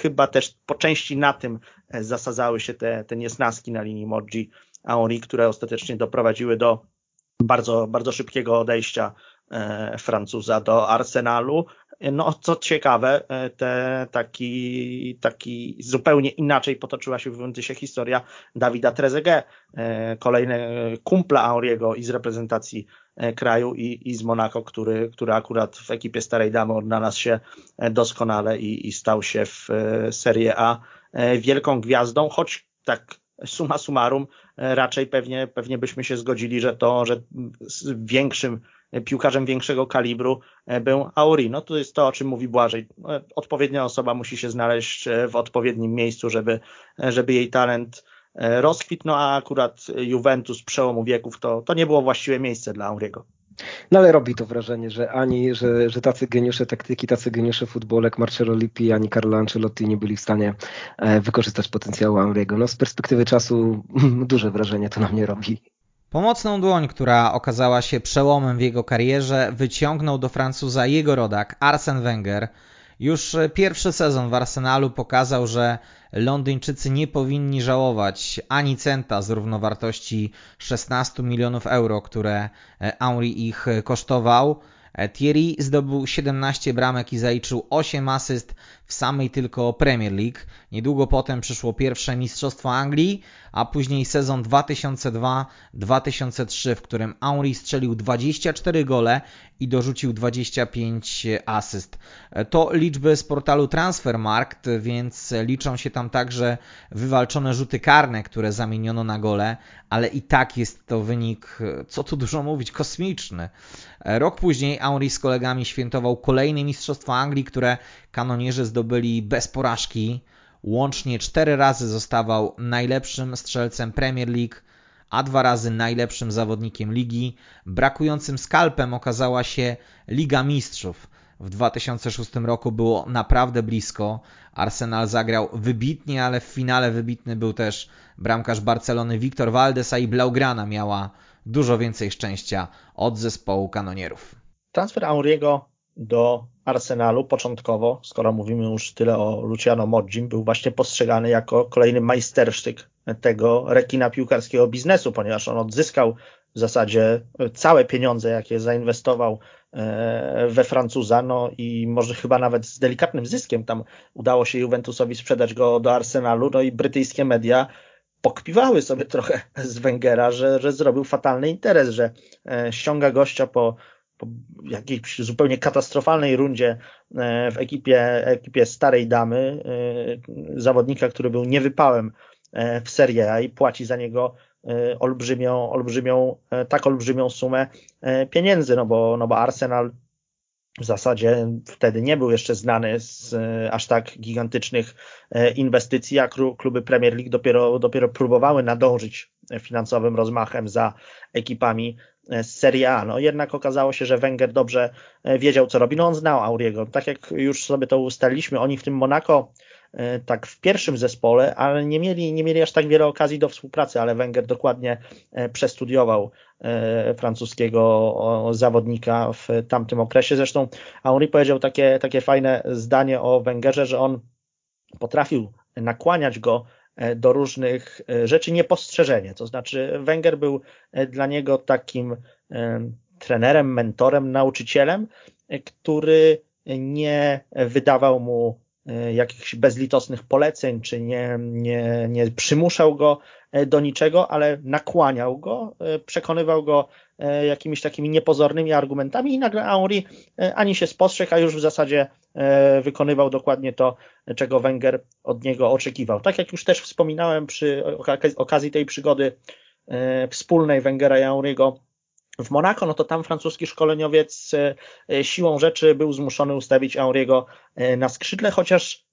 chyba też po części na tym zasadzały się te, te niesnaski na linii Modzi Auri, które ostatecznie doprowadziły do bardzo, bardzo szybkiego odejścia Francuza do Arsenalu, no, co ciekawe, e, te, taki, taki zupełnie inaczej potoczyła się w Juventusie historia Dawida Trezeguet, e, kolejny kumpla Auriego i z reprezentacji e, kraju i, i z Monaco, który, który akurat w ekipie Starej Damy odnalazł się doskonale i, i stał się w Serie A wielką gwiazdą, choć tak suma summarum raczej pewnie, pewnie byśmy się zgodzili, że to, że większym piłkarzem większego kalibru e, był Auri. No to jest to, o czym mówi Błażej. E, odpowiednia osoba musi się znaleźć e, w odpowiednim miejscu, żeby, żeby jej talent rozkwitł, no a akurat Juventus przełomu wieków to, to nie było właściwe miejsce dla Auriego. No ale robi to wrażenie, że ani, że, że tacy geniusze taktyki, tacy geniusze futbolu jak Marcelo Lippi, ani Carlo Ancelotti nie byli w stanie wykorzystać potencjału Auriego. No z perspektywy czasu duże wrażenie to na mnie robi. Pomocną dłoń, która okazała się przełomem w jego karierze, wyciągnął do Francuza jego rodak Arsène Wenger. Już pierwszy sezon w Arsenalu pokazał, że Londyńczycy nie powinni żałować ani centa z równowartości 16 milionów euro, które Henry ich kosztował. Thierry zdobył 17 bramek i zaliczył 8 asyst w samej tylko Premier League. Niedługo potem przyszło pierwsze Mistrzostwo Anglii, a później sezon 2002-2003, w którym Henry strzelił 24 gole i dorzucił 25 asyst. To liczby z portalu Transfermarkt, więc liczą się tam także wywalczone rzuty karne, które zamieniono na gole, ale i tak jest to wynik, co tu dużo mówić, kosmiczny. Rok później Henry z kolegami świętował kolejne Mistrzostwo Anglii, które kanonierzy zdobyli bez porażki. Łącznie cztery razy zostawał najlepszym strzelcem Premier League, a dwa razy najlepszym zawodnikiem ligi. Brakującym skalpem okazała się Liga Mistrzów. W 2006 roku było naprawdę blisko. Arsenal zagrał wybitnie, ale w finale wybitny był też bramkarz Barcelony Victor Valdes, a i Blaugrana miała dużo więcej szczęścia od zespołu kanonierów. Transfer Auriego do Arsenalu początkowo, skoro mówimy już tyle o Luciano Modzim, był właśnie postrzegany jako kolejny majstersztyk tego rekina piłkarskiego biznesu, ponieważ on odzyskał w zasadzie całe pieniądze, jakie zainwestował e, we Francuza, no i może chyba nawet z delikatnym zyskiem tam udało się Juventusowi sprzedać go do Arsenalu, no i brytyjskie media pokpiwały sobie trochę z Węgera, że, że zrobił fatalny interes, że e, ściąga gościa po po jakiejś zupełnie katastrofalnej rundzie e, w ekipie, ekipie starej damy, e, zawodnika, który był niewypałem e, w Serie A i płaci za niego olbrzymią, olbrzymią, tak olbrzymią sumę pieniędzy, no bo, no bo Arsenal w zasadzie wtedy nie był jeszcze znany z aż tak gigantycznych inwestycji, a kluby Premier League dopiero, dopiero próbowały nadążyć finansowym rozmachem za ekipami z Serie A. No jednak okazało się, że Wenger dobrze e, wiedział, co robi. No on znał Auriego. Tak jak już sobie to ustaliliśmy, oni w tym Monako e, tak w pierwszym zespole, ale nie mieli, nie mieli aż tak wiele okazji do współpracy, ale Wenger dokładnie e, przestudiował francuskiego zawodnika w tamtym okresie. Zresztą Henri powiedział takie, takie fajne zdanie o Wengerze, że on potrafił nakłaniać go E, do różnych e, rzeczy niepostrzeżenie. To znaczy Wenger był e, dla niego takim trenerem, mentorem, nauczycielem, który nie wydawał mu jakichś bezlitosnych poleceń, czy nie, nie, nie przymuszał go do niczego, ale nakłaniał go, przekonywał go jakimiś takimi niepozornymi argumentami i nagle Henri ani się spostrzegł, a już w zasadzie E, wykonywał dokładnie to, czego Wenger od niego oczekiwał. Tak jak już też wspominałem przy okazji tej przygody e, wspólnej Wengera i Auriego w Monako, no to tam francuski szkoleniowiec e, siłą rzeczy był zmuszony ustawić Auriego na skrzydle, chociaż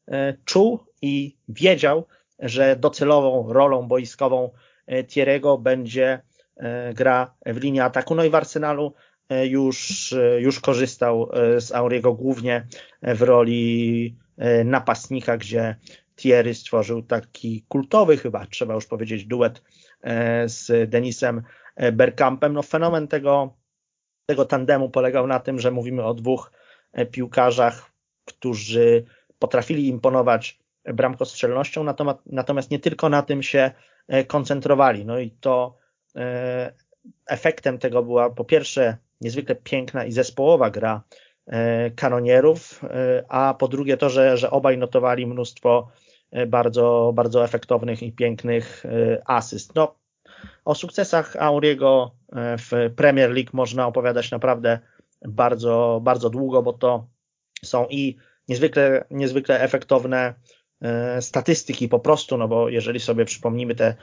czuł i wiedział, że docelową rolą boiskową Thierry'ego będzie gra w linii ataku. No i w Arsenalu E, już, e, już korzystał e, z Auriego głównie w roli napastnika, gdzie Thierry stworzył taki kultowy chyba, trzeba już powiedzieć, duet z Denisem Bergkampem. No fenomen tego, tego tandemu polegał na tym, że mówimy o dwóch piłkarzach, którzy potrafili imponować bramkostrzelnością, natomiast, natomiast nie tylko na tym się koncentrowali. No i to efektem tego była po pierwsze niezwykle piękna i zespołowa gra e, kanonierów, e, a po drugie to, że, że obaj notowali mnóstwo e, bardzo, bardzo efektownych i pięknych asyst. No, o sukcesach Auriego w Premier League można opowiadać naprawdę bardzo, bardzo długo, bo to są i niezwykle, niezwykle efektowne statystyki po prostu, no bo jeżeli sobie przypomnimy te,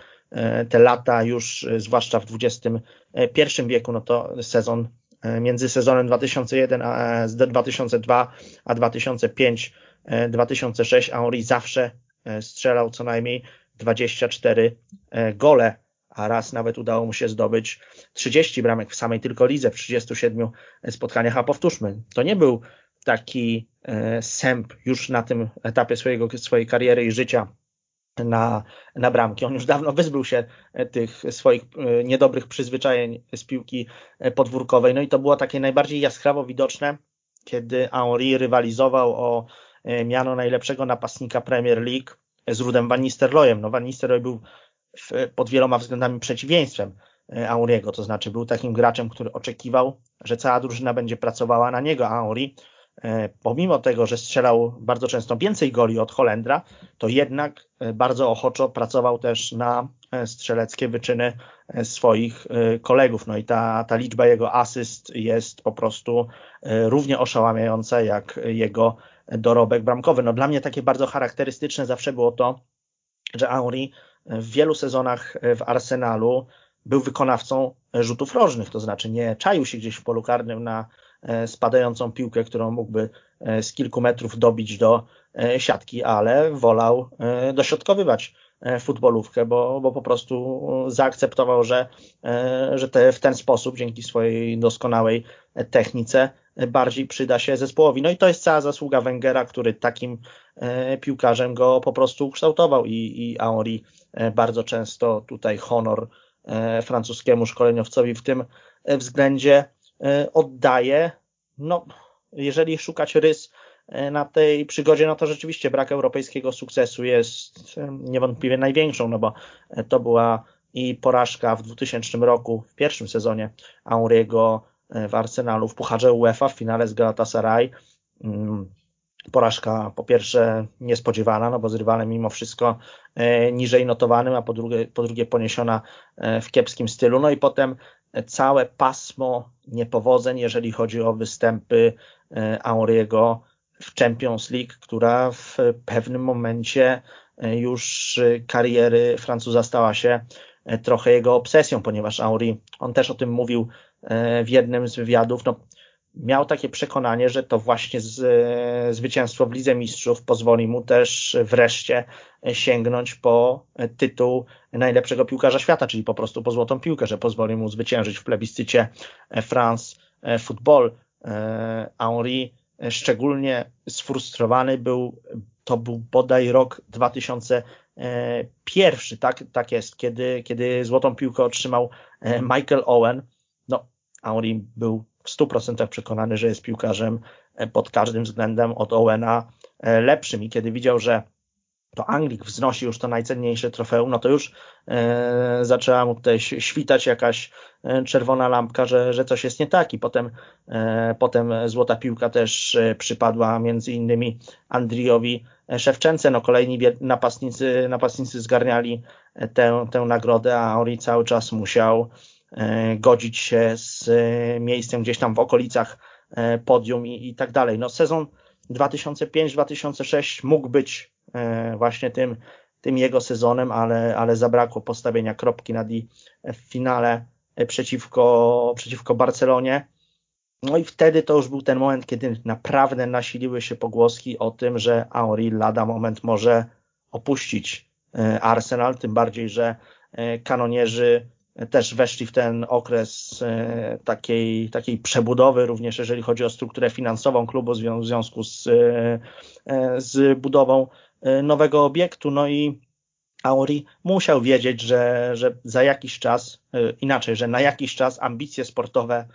te lata już, zwłaszcza w XXI wieku, no to sezon E, między sezonem 2001 a 2002 a 2005 2006 Henri zawsze e, strzelał co najmniej 24 e, gole, a raz nawet udało mu się zdobyć 30 bramek w samej tylko lidze w 37 spotkaniach, a powtórzmy, to nie był taki sęp już na tym etapie swojego, swojej kariery i życia na, na bramki. On już dawno wyzbył się e, tych swoich e, niedobrych przyzwyczajeń z piłki e, podwórkowej. No i to było takie najbardziej jaskrawo widoczne, kiedy Henri rywalizował o miano najlepszego napastnika Premier League z Rudem Van Nistelrooyem. No Van Nistelrooy był pod wieloma względami przeciwieństwem Auriego, to znaczy był takim graczem, który oczekiwał, że cała drużyna będzie pracowała na niego, a Auri E, pomimo tego, że strzelał bardzo często więcej goli od Holendra, to jednak e, bardzo ochoczo pracował też na e, strzeleckie wyczyny swoich kolegów. No i ta, ta liczba jego asyst jest po prostu równie oszałamiająca jak jego dorobek bramkowy. No dla mnie takie bardzo charakterystyczne zawsze było to, że Henry w wielu sezonach w Arsenalu był wykonawcą rzutów rożnych, to znaczy nie czaił się gdzieś w polu karnym na E, spadającą piłkę, którą mógłby e, z kilku metrów dobić do e, siatki, ale wolał dośrodkowywać futbolówkę, bo, bo po prostu zaakceptował, że, że te, w ten sposób, dzięki swojej doskonałej technice, bardziej przyda się zespołowi. No i to jest cała zasługa Wengera, który takim piłkarzem go po prostu ukształtował i, i Henri bardzo często tutaj honor francuskiemu szkoleniowcowi w tym względzie E, oddaje. No, jeżeli szukać rys e, na tej przygodzie, no to rzeczywiście brak europejskiego sukcesu jest e, niewątpliwie największą, no bo to była i porażka w 2000 roku, w pierwszym sezonie Auriego w Arsenalu w Pucharze UEFA w finale z Galatasaray. Mm, porażka po pierwsze niespodziewana, no bo z rywalem mimo wszystko niżej notowanym, a po drugie, po drugie poniesiona w kiepskim stylu. No i potem całe pasmo niepowodzeń, jeżeli chodzi o występy Auriego w Champions League, która w pewnym momencie e, już kariery Francuza stała się e, trochę jego obsesją, ponieważ Auri, on też o tym mówił e, w jednym z wywiadów, no, miał takie przekonanie, że to właśnie z, zwycięstwo w Lidze Mistrzów pozwoli mu też wreszcie sięgnąć po tytuł najlepszego piłkarza świata, czyli po prostu po złotą piłkę, że pozwoli mu zwyciężyć w plebiscycie France Football. Henri szczególnie sfrustrowany był, to był bodaj rok 2001, tak, tak jest, kiedy, kiedy złotą piłkę otrzymał Michael Owen. No, Henri był w 100% przekonany, że jest piłkarzem e, pod każdym względem od Owena e, lepszym. I kiedy widział, że to Anglik wznosi już to najcenniejsze trofeum, no to już e, zaczęła mu tutaj świtać jakaś e, czerwona lampka, że, że coś jest nie tak. I potem, e, potem złota piłka też przypadła między innymi Andriowi Szewczence, no kolejni napastnicy, napastnicy zgarniali tę, tę nagrodę, a Ori cały czas musiał godzić się z e, miejscem gdzieś tam w okolicach e, podium i, i tak dalej. No sezon 2005-2006 mógł być właśnie tym, tym jego sezonem, ale, ale zabrakło postawienia kropki nad i w finale przeciwko, przeciwko Barcelonie. No i wtedy to już był ten moment, kiedy naprawdę nasiliły się pogłoski o tym, że Auri lada moment może opuścić Arsenal, tym bardziej, że kanonierzy też weszli w ten okres e, takiej, takiej przebudowy, również jeżeli chodzi o strukturę finansową klubu w związku z, e, e, z budową nowego obiektu. No i Auri musiał wiedzieć, że, że za jakiś czas, inaczej, że na jakiś czas ambicje sportowe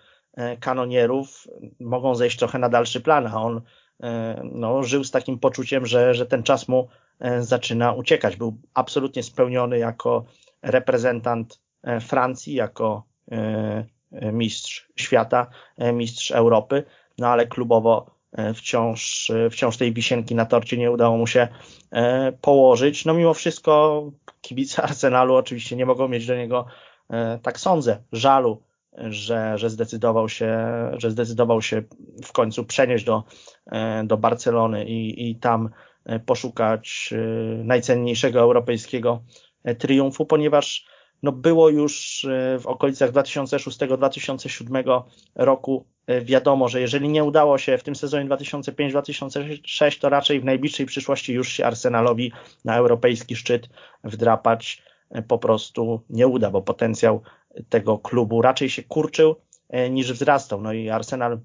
kanonierów mogą zejść trochę na dalszy plan, a on no, żył z takim poczuciem, że, że ten czas mu zaczyna uciekać. Był absolutnie spełniony jako reprezentant Francji jako e, e, mistrz świata, mistrz Europy, no ale klubowo wciąż, wciąż tej wisienki na torcie nie udało mu się położyć. No mimo wszystko kibice Arsenalu oczywiście nie mogą mieć do niego, tak sądzę, żalu, że, że, zdecydował się, że zdecydował się w końcu przenieść do, do Barcelony i, i tam poszukać najcenniejszego europejskiego triumfu, ponieważ no było już e, w okolicach 2006-2007 roku e, wiadomo, że jeżeli nie udało się w tym sezonie 2005-2006, to raczej w najbliższej przyszłości już się Arsenalowi na europejski szczyt wdrapać e, po prostu nie uda, bo potencjał tego klubu raczej się kurczył niż wzrastał. No i Arsenal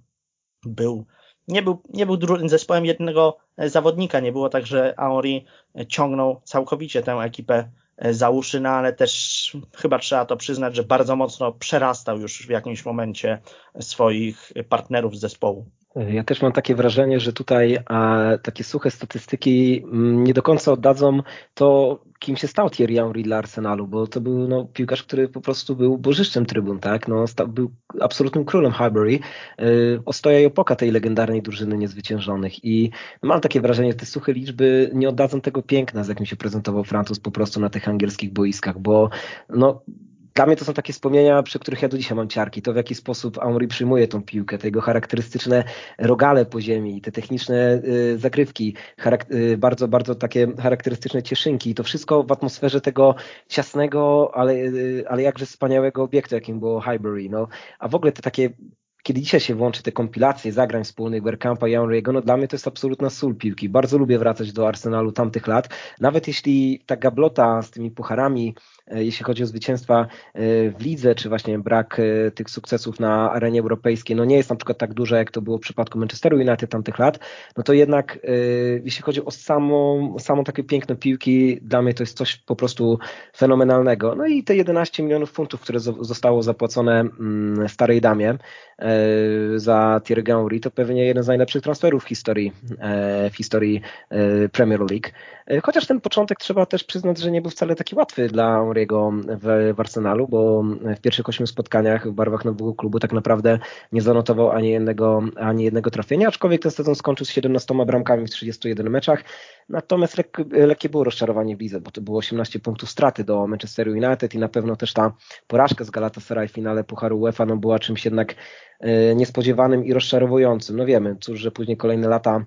był nie był, nie był zespołem jednego zawodnika, nie było tak, że Aori ciągnął całkowicie tę ekipę E, za uszy, no ale też chyba trzeba to przyznać, że bardzo mocno przerastał już w jakimś momencie swoich partnerów z zespołu. Ja też mam takie wrażenie, że tutaj a, takie suche statystyki m, mm, nie do końca oddadzą to, kim się stał Thierry Henry dla Arsenalu, bo to był no, piłkarz, który po prostu był bożyszczem trybun, tak? No, stał, był absolutnym królem Highbury, yy, ostoja i opoka tej legendarnej drużyny niezwyciężonych i mam takie wrażenie, że te suche liczby nie oddadzą tego piękna, z jakim się prezentował Francuz po prostu na tych angielskich boiskach, bo no dla mnie to są takie wspomnienia, przy których ja do dzisiaj mam ciarki. To w jaki sposób Amory przyjmuje tą piłkę, te jego charakterystyczne rogale po ziemi, te techniczne y, zagrywki, y, bardzo, bardzo takie charakterystyczne cieszynki. I to wszystko w atmosferze tego ciasnego, ale, y, ale jakże wspaniałego obiektu, jakim było Highbury. No, a w ogóle te takie kiedy dzisiaj się włączy te kompilacje zagrań wspólnych Bergkampa i Henry'ego, no dla mnie to jest absolutna sól piłki. Bardzo lubię wracać do Arsenalu tamtych lat. Nawet jeśli ta gablota z tymi pucharami E, jeśli chodzi o zwycięstwa e, w lidze, czy właśnie brak e, tych sukcesów na arenie europejskiej, no nie jest na przykład tak duże, jak to było w przypadku Manchesteru United tamtych lat, no to jednak jeśli chodzi o samą, samą takie piękne piłki, dla mnie to jest coś po prostu fenomenalnego. No i te 11 milionów funtów, które zostało zapłacone mm, starej damie za Thierry Henry, to pewnie jeden z najlepszych transferów w historii, w historii Premier League. Chociaż ten początek trzeba też przyznać, że nie był wcale taki łatwy dla Henry'ego w, w Arsenalu, bo w pierwszych ośmiu spotkaniach w barwach nowego klubu tak naprawdę nie zanotował ani jednego, ani jednego trafienia, aczkolwiek ten sezon skończył z 17 bramkami w 31 meczach. Natomiast lek, lekkie było rozczarowanie w bo to było 18 punktów straty do Manchesteru United i na pewno też ta porażka z Galatasaray w finale Pucharu UEFA no, była czymś jednak e, niespodziewanym i rozczarowującym. No wiemy, cóż, że później kolejne lata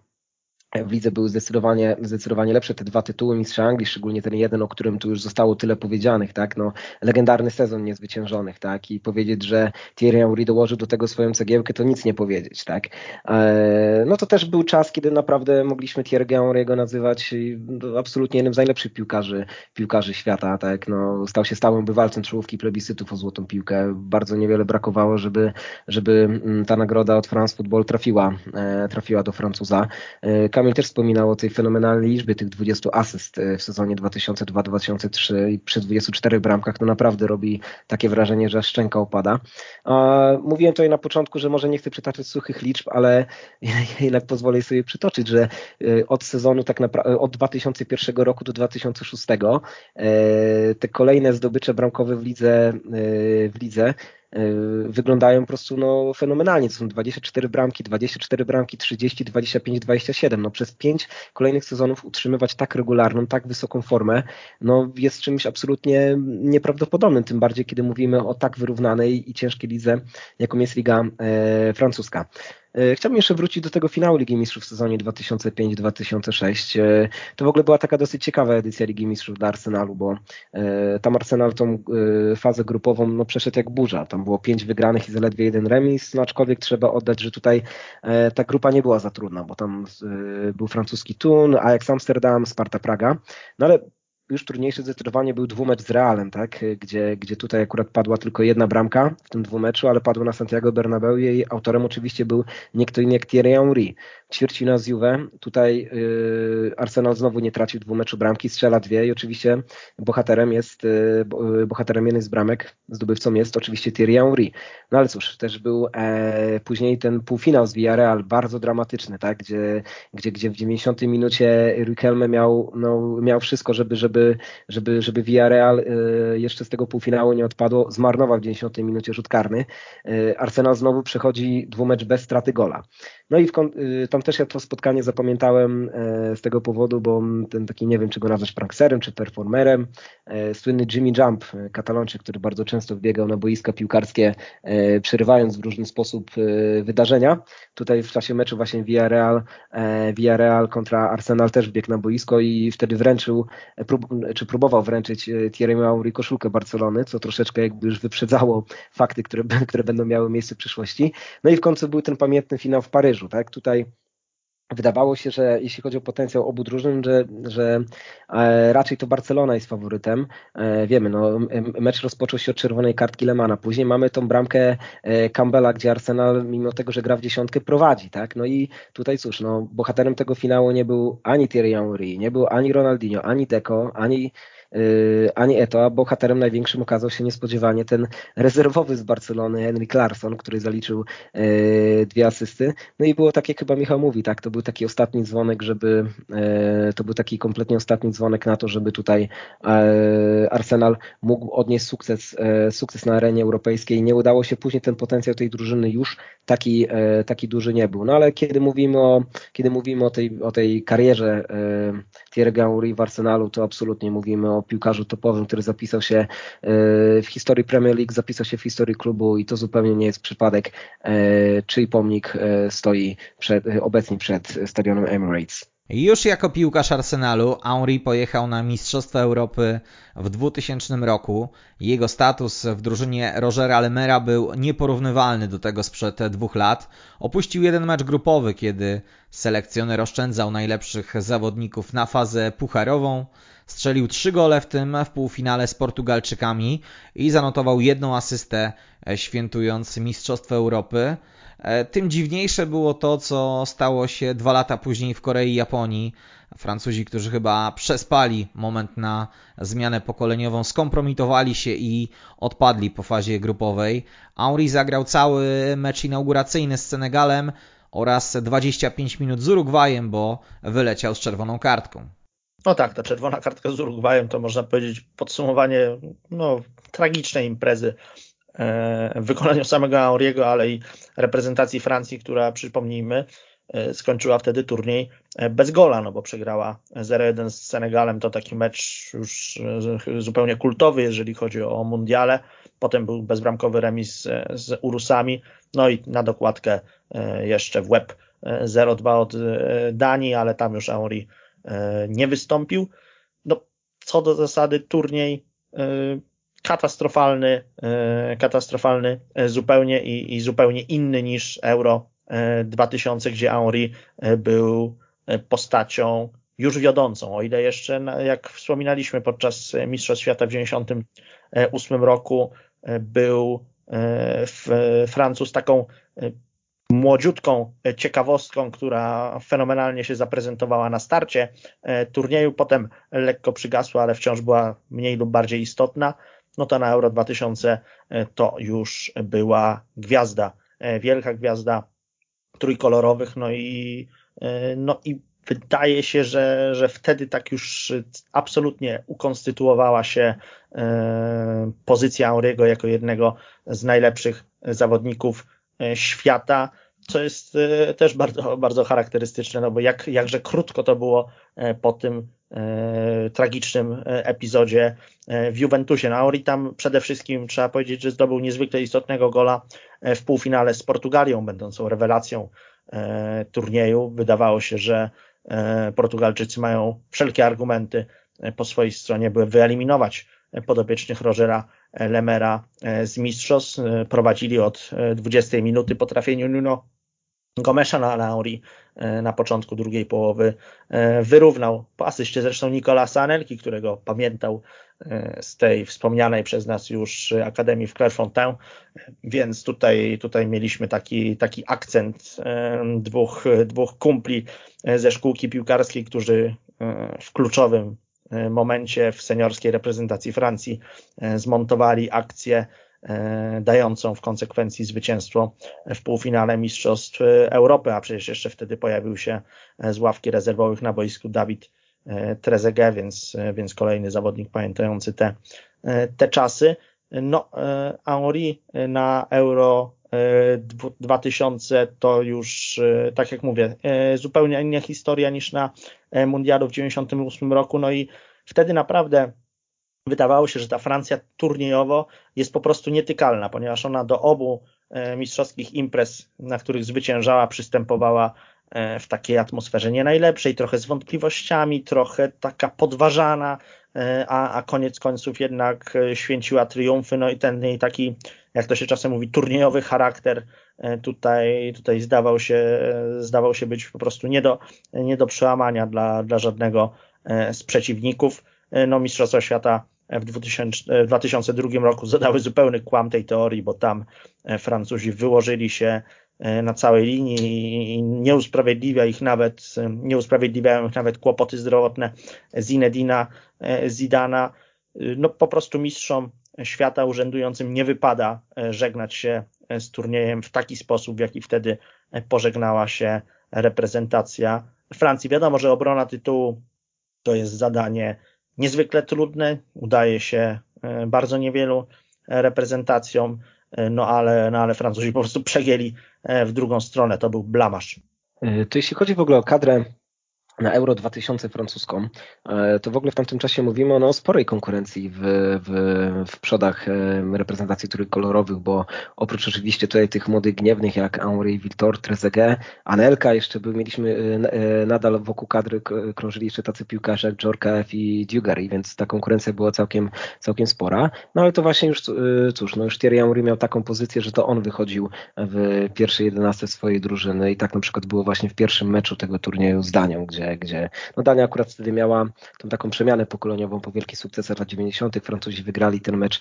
w lidze były zdecydowanie, zdecydowanie lepsze te dwa tytuły Mistrza Anglii, szczególnie ten jeden, o którym tu już zostało tyle powiedzianych, tak, no legendarny sezon niezwyciężonych, tak, i powiedzieć, że Thierry Henry dołożył do tego swoją cegiełkę, to nic nie powiedzieć, tak. E, no to też był czas, kiedy naprawdę mogliśmy Thierry Henry'ego nazywać no, absolutnie jednym z najlepszych piłkarzy, piłkarzy świata, tak, no stał się stałym bywalcem czołówki plebiscytów o złotą piłkę, bardzo niewiele brakowało, żeby, żeby mm, ta nagroda od France Football trafiła, e, trafiła do Francuza. E, Kamil też wspominał o tej fenomenalnej liczbie tych 20 asyst e, w sezonie 2002-2003 i przy 24 bramkach to naprawdę robi takie wrażenie, że szczęka opada. Mówiłem tutaj na początku, że może nie chcę przytaczać suchych liczb, ale jednak pozwolę sobie przytoczyć, że e, od sezonu tak naprawdę, od 2001 roku do 2006 e, te kolejne zdobycze bramkowe w lidze, w lidze wyglądają po prostu no, fenomenalnie. To są 24 bramki, 24 bramki, 30, 25, 27. No, przez pięć kolejnych sezonów utrzymywać tak regularną, tak wysoką formę, no, jest czymś absolutnie nieprawdopodobnym, tym bardziej kiedy mówimy o tak wyrównanej i ciężkiej lidze, jaką jest Liga e, Francuska. E, chciałbym jeszcze wrócić do tego finału Ligi Mistrzów w sezonie 2005-2006. E, to w ogóle była taka dosyć ciekawa edycja Ligi Mistrzów dla Arsenalu, bo e, tam Arsenal tą fazę grupową no, przeszedł jak burza. Tam było pięć wygranych i zaledwie jeden remis, no aczkolwiek trzeba oddać, że tutaj ta grupa nie była za trudna, bo tam był francuski Thun, Ajax Amsterdam, Sparta Praga, no ale już trudniejszy zdecydowanie był dwumecz z Realem, tak? gdzie, gdzie tutaj akurat padła tylko jedna bramka w tym dwumeczu, ale padła na Santiago Bernabeu i autorem oczywiście był nie kto inny jak Thierry Henry. Ćwierćfina z Juve, tutaj yy, Arsenal znowu nie tracił dwumeczu bramki, strzela dwie i oczywiście bohaterem jest, yy, bohaterem jednej z bramek, zdobywcą jest oczywiście Thierry Henry. No ale cóż, też był e, później ten półfinał z Villarreal, bardzo dramatyczny, tak? gdzie, gdzie, gdzie w 90 minucie Riquelme miał, no, miał wszystko, żeby, żeby żeby, żeby, żeby Villarreal y, jeszcze z tego półfinału nie odpadło, zmarnował w 90 minucie rzut karny. Y, Arsenal znowu przechodzi dwumecz bez straty gola. No i w, y, tam też ja to spotkanie zapamiętałem z tego powodu, bo ten taki, nie wiem czy go nazwać prankserem, czy performerem, słynny Jimmy Jump, katalończyk, który bardzo często wbiegał na boiska piłkarskie, przerywając w różny sposób wydarzenia. Tutaj w czasie meczu właśnie Villarreal, Villarreal kontra Arsenal też wbiegł na boisko i wtedy wręczył, czy próbował wręczyć e, Thierry Henry koszulkę Barcelony, co troszeczkę jakby już wyprzedzało fakty, które, które będą miały miejsce w przyszłości. No i w końcu był ten pamiętny finał w Paryżu, tak? Tutaj Wydawało się, że jeśli chodzi o potencjał obu drużyn, że, że e, raczej to Barcelona jest faworytem. E, wiemy, no, mecz rozpoczął się od czerwonej kartki Lemana. Później mamy tą bramkę Campbella, gdzie Arsenal, mimo tego, że gra w dziesiątkę, prowadzi. Tak? No i tutaj cóż, no, bohaterem tego finału nie był ani Thierry Henry, nie był ani Ronaldinho, ani Deco, ani ani Eto, a bohaterem największym okazał się niespodziewanie ten rezerwowy z Barcelony Henrik Larsson, który zaliczył dwie asysty. No i było tak, jak chyba Michał mówi, tak, to był taki ostatni dzwonek, żeby to był taki kompletnie ostatni dzwonek na to, żeby tutaj Arsenal mógł odnieść sukces, sukces na arenie europejskiej. Nie udało się później ten potencjał tej drużyny już taki, taki duży nie był. No ale kiedy mówimy o, kiedy mówimy o tej, o tej karierze Thierry Henry w Arsenalu, to absolutnie mówimy o piłkarzu topowym, który zapisał się e, w historii Premier League, zapisał się w historii klubu i to zupełnie nie jest przypadek, e, czyj pomnik e, stoi przed, obecnie przed stadionem Emirates. Już jako piłkarz Arsenalu Henry pojechał na Mistrzostwa Europy w 2000 roku. Jego status w drużynie Rogera Lemera był nieporównywalny do tego sprzed dwóch lat. Opuścił jeden mecz grupowy, kiedy selekcjoner oszczędzał najlepszych zawodników na fazę pucharową. Strzelił trzy gole w tym w półfinale z Portugalczykami i zanotował jedną asystę świętując Mistrzostwo Europy. E, tym dziwniejsze było to, co stało się dwa lata później w Korei i Japonii. Francuzi, którzy chyba przespali moment na zmianę pokoleniową, skompromitowali się i odpadli po fazie grupowej. Henry zagrał cały mecz inauguracyjny z Senegalem oraz 25 minut z Urugwajem, bo wyleciał z czerwoną kartką. No tak, ta czerwona kartka z Urugwajem to można powiedzieć podsumowanie no, tragicznej imprezy E, w wykonaniu samego Auriego, ale i reprezentacji Francji, która przypomnijmy, e, skończyła wtedy turniej e, bez gola, no bo przegrała 0-1 z Senegalem. To taki mecz już zupełnie kultowy, jeżeli chodzi o mundiale. Potem był bezbramkowy remis z Urusami. No i na dokładkę jeszcze w łeb 0-2 od Danii, ale tam już Auri nie wystąpił. No, co do zasady turniej katastrofalny, e, katastrofalny e, zupełnie i, i zupełnie inny niż Euro 2000, e, gdzie Henry był postacią już wiodącą. O ile jeszcze, jak wspominaliśmy podczas Mistrzostw Świata w 1998 roku, był Francuz taką młodziutką ciekawostką, która fenomenalnie się zaprezentowała na starcie turnieju, potem lekko przygasła, ale wciąż była mniej lub bardziej istotna no to na Euro 2000 e, to już była gwiazda, e, wielka gwiazda trójkolorowych, no i, e, no i wydaje się, że, że wtedy tak już absolutnie ukonstytuowała się pozycja Auriego jako jednego z najlepszych zawodników świata, co jest też bardzo, bardzo charakterystyczne, no bo jak, jakże krótko to było po tym E, tragicznym e, epizodzie e, w Juventusie. No, Auri tam przede wszystkim trzeba powiedzieć, że zdobył niezwykle istotnego gola w półfinale z Portugalią, będącą rewelacją turnieju. Wydawało się, że Portugalczycy mają wszelkie argumenty po swojej stronie, by wyeliminować podopiecznych Rogera Lemera z mistrzostw. Prowadzili od 20 minuty po trafieniu Nuno Gomesza na Lauri e, na początku drugiej połowy e, wyrównał po asyście zresztą Nicolasa Anelki, którego pamiętał e, z tej wspomnianej przez nas już Akademii w Clairefontaine, więc tutaj, tutaj mieliśmy taki, taki akcent dwóch, dwóch kumpli ze szkółki piłkarskiej, którzy w kluczowym momencie w seniorskiej reprezentacji Francji zmontowali akcję E, dającą w konsekwencji zwycięstwo w półfinale Mistrzostw Europy, a przecież jeszcze wtedy pojawił się z ławki rezerwowych na boisku Dawid e, Trezeguet, więc, więc kolejny zawodnik pamiętający te, e, te czasy. No, Henri na Euro 2000 to już, tak jak mówię, zupełnie inna historia niż na Mundialu w 98 roku, no i wtedy naprawdę wydawało się, że ta Francja turniejowo jest po prostu nietykalna, ponieważ ona do obu e, mistrzowskich imprez, na których zwyciężała, przystępowała e, w takiej atmosferze nie najlepszej, trochę z wątpliwościami, trochę taka podważana, e, a, a koniec końców jednak święciła triumfy, no i ten jej taki, jak to się czasem mówi, turniejowy charakter tutaj, tutaj zdawał, się, zdawał się być po prostu nie do, nie do przełamania dla, dla żadnego z przeciwników. No, Mistrzostwa Świata w 2000, 2002 roku zadały zupełny kłam tej teorii, bo tam e, Francuzi wyłożyli się na całej linii i nie usprawiedliwia ich nawet, nie usprawiedliwiają ich nawet kłopoty zdrowotne Zinedina Zidana. No po prostu mistrzom świata urzędującym nie wypada żegnać się z turniejem w taki sposób, w jaki wtedy pożegnała się reprezentacja Francji. Wiadomo, że obrona tytułu to jest zadanie niezwykle trudne, udaje się e, bardzo niewielu reprezentacjom, e, no ale, no ale Francuzi po prostu przegięli e, w drugą stronę, to był blamasz. To jeśli chodzi w ogóle o kadrę na Euro 2000 francuską, e, to w ogóle w tamtym czasie mówimy no, o sporej konkurencji w, w, w przodach e, reprezentacji trójkolorowych, bo oprócz oczywiście tutaj tych młodych gniewnych jak Henri, Victor, Trezeguet, Anelka, jeszcze był, mieliśmy e, nadal wokół kadry krążyli jeszcze tacy piłkarze jak Djorkaeff i Dugary, więc ta konkurencja była całkiem, całkiem spora. No ale to właśnie już, cóż, no już Thierry Henry miał taką pozycję, że to on wychodził w pierwszej jedenastce swojej drużyny i tak na przykład było właśnie w pierwszym meczu tego turnieju z Danią, gdzie gdzie, gdzie no Dania akurat wtedy miała tą taką przemianę pokoleniową po wielkich sukcesach lat 90. Francuzi wygrali ten mecz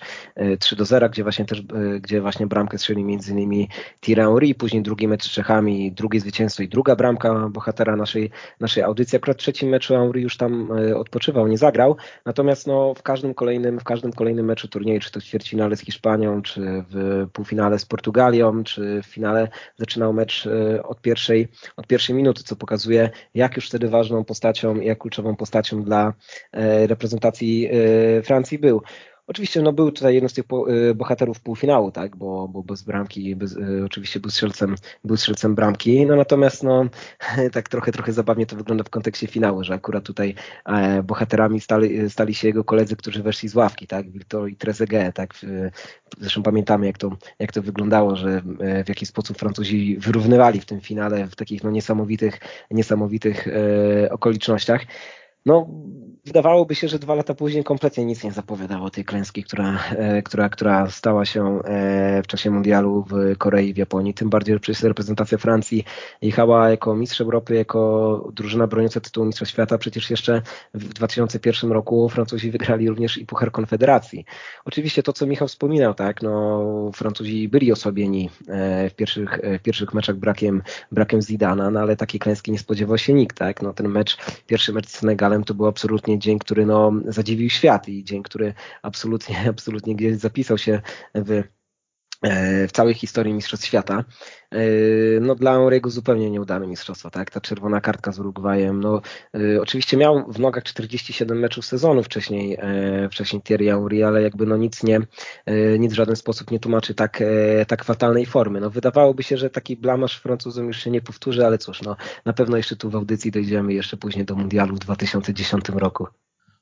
3 e, do 0, gdzie właśnie też, e, gdzie właśnie bramkę strzelił między innymi Thierry później drugi mecz z Czechami, drugie zwycięstwo i druga bramka bohatera naszej, naszej audycji. Akurat w trzecim meczu Henry już tam e, odpoczywał, nie zagrał, natomiast no w każdym kolejnym, w każdym kolejnym meczu turnieju, czy to w ćwierćfinale z Hiszpanią, czy w półfinale z Portugalią, czy w finale zaczynał mecz od pierwszej, od pierwszej minuty, co pokazuje, jak już wtedy ważną postacią jak kluczową postacią dla e, reprezentacji e, Francji był. Oczywiście no, był tutaj jeden z tych e, bohaterów półfinału, tak, bo, bo bez bramki, bez, oczywiście był strzelcem, był strzelcem bramki, no natomiast no, tak trochę, trochę zabawnie to wygląda w kontekście finału, że akurat tutaj bohaterami stali, stali się jego koledzy, którzy weszli z ławki, tak, Victor i Trezeguet, tak, zresztą pamiętamy jak to, jak to wyglądało, że w jaki sposób Francuzi wyrównywali w tym finale w takich no, niesamowitych, niesamowitych e, okolicznościach. No, wydawałoby się, że dwa lata później kompletnie nic nie zapowiadało tej klęski, która, e, która, która stała się e, w czasie mundialu w Korei w Japonii. Tym bardziej, że przecież reprezentacja Francji jechała jako mistrz Europy, jako drużyna broniąca tytułu mistrza świata. Przecież jeszcze w 2001 roku Francuzi wygrali również i Puchar Konfederacji. Oczywiście to, co Michał wspominał, tak, no Francuzi byli osłabieni e, w pierwszych, w pierwszych meczach brakiem, brakiem Zidana, no ale takiej klęski nie spodziewał się nikt, tak. No ten mecz, pierwszy mecz z Senegalem to był absolutnie dzień, który no zadziwił świat i dzień, który absolutnie, absolutnie gdzieś zapisał się w w całej historii Mistrzostw Świata. E, no dla Aurego zupełnie nieudane mistrzostwo, tak? Ta czerwona kartka z Urugwajem. No, e, oczywiście miał w nogach 47 meczów sezonu wcześniej, e, wcześniej Thierry Henry, ale jakby no nic nie, nic w żaden sposób nie tłumaczy tak, tak fatalnej formy. No wydawałoby się, że taki blamasz Francuzom już się nie powtórzy, ale cóż, no na pewno jeszcze tu w audycji dojdziemy jeszcze później do Mundialu w 2010 roku.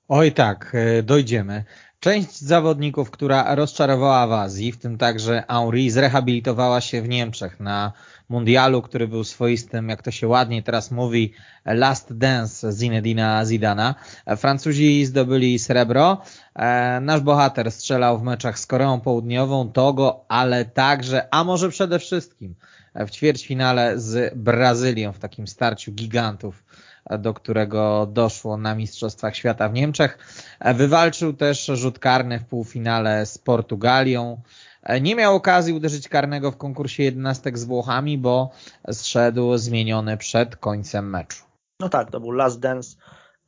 Oj tak, dojdziemy. Część zawodników, która rozczarowała w Azji, w tym także Henri, zrehabilitowała się w Niemczech na mundialu, który był swoistym, jak to się ładnie teraz mówi, last dance Zinedina Zidana. Francuzi zdobyli srebro. E, nasz bohater strzelał w meczach z Koreą Południową, Togo, ale także, a może przede wszystkim w ćwierćfinale z Brazylią w takim starciu gigantów do którego doszło na Mistrzostwach Świata w Niemczech. Wywalczył też rzut karny w półfinale z Portugalią. Nie miał okazji uderzyć karnego w konkursie jedenastek z Włochami, bo zszedł zmieniony przed końcem meczu. No tak, to był last dance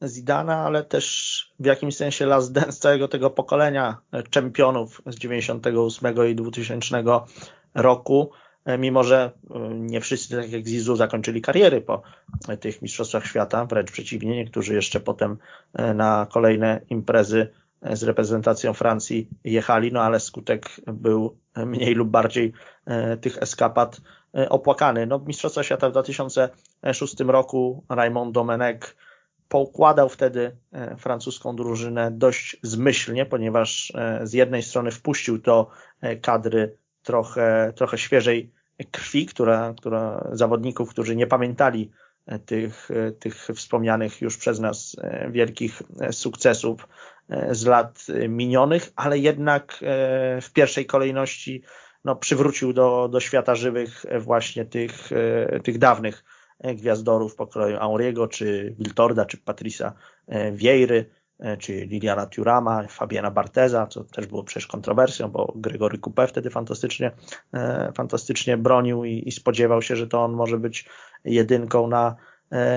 Zidana, ale też w jakimś sensie last dance całego tego pokolenia czempionów z 98 i 2000 roku. E, mimo że e, nie wszyscy, tak jak Zizu, zakończyli kariery po tych Mistrzostwach Świata, wręcz przeciwnie, niektórzy jeszcze potem e, na kolejne imprezy z reprezentacją Francji jechali, no ale skutek był mniej lub bardziej tych eskapad opłakany. No, Mistrzostwa Świata w 2006 roku Raymond Domenech poukładał wtedy francuską drużynę dość zmyślnie, ponieważ z jednej strony wpuścił do kadry trochę, trochę świeżej krwi, która, która zawodników, którzy nie pamiętali tych, tych wspomnianych już przez nas wielkich sukcesów z lat minionych, ale jednak w pierwszej kolejności no, przywrócił do, do świata żywych właśnie tych, tych dawnych gwiazdorów pokroju Auriego, czy Wiltorda, czy Patrisa Wiejry. Czy Liliana Turama, Fabiana Barteza, co też było przecież kontrowersją, bo Gregory Coupe wtedy fantastycznie, fantastycznie bronił i, i spodziewał się, że to on może być jedynką na,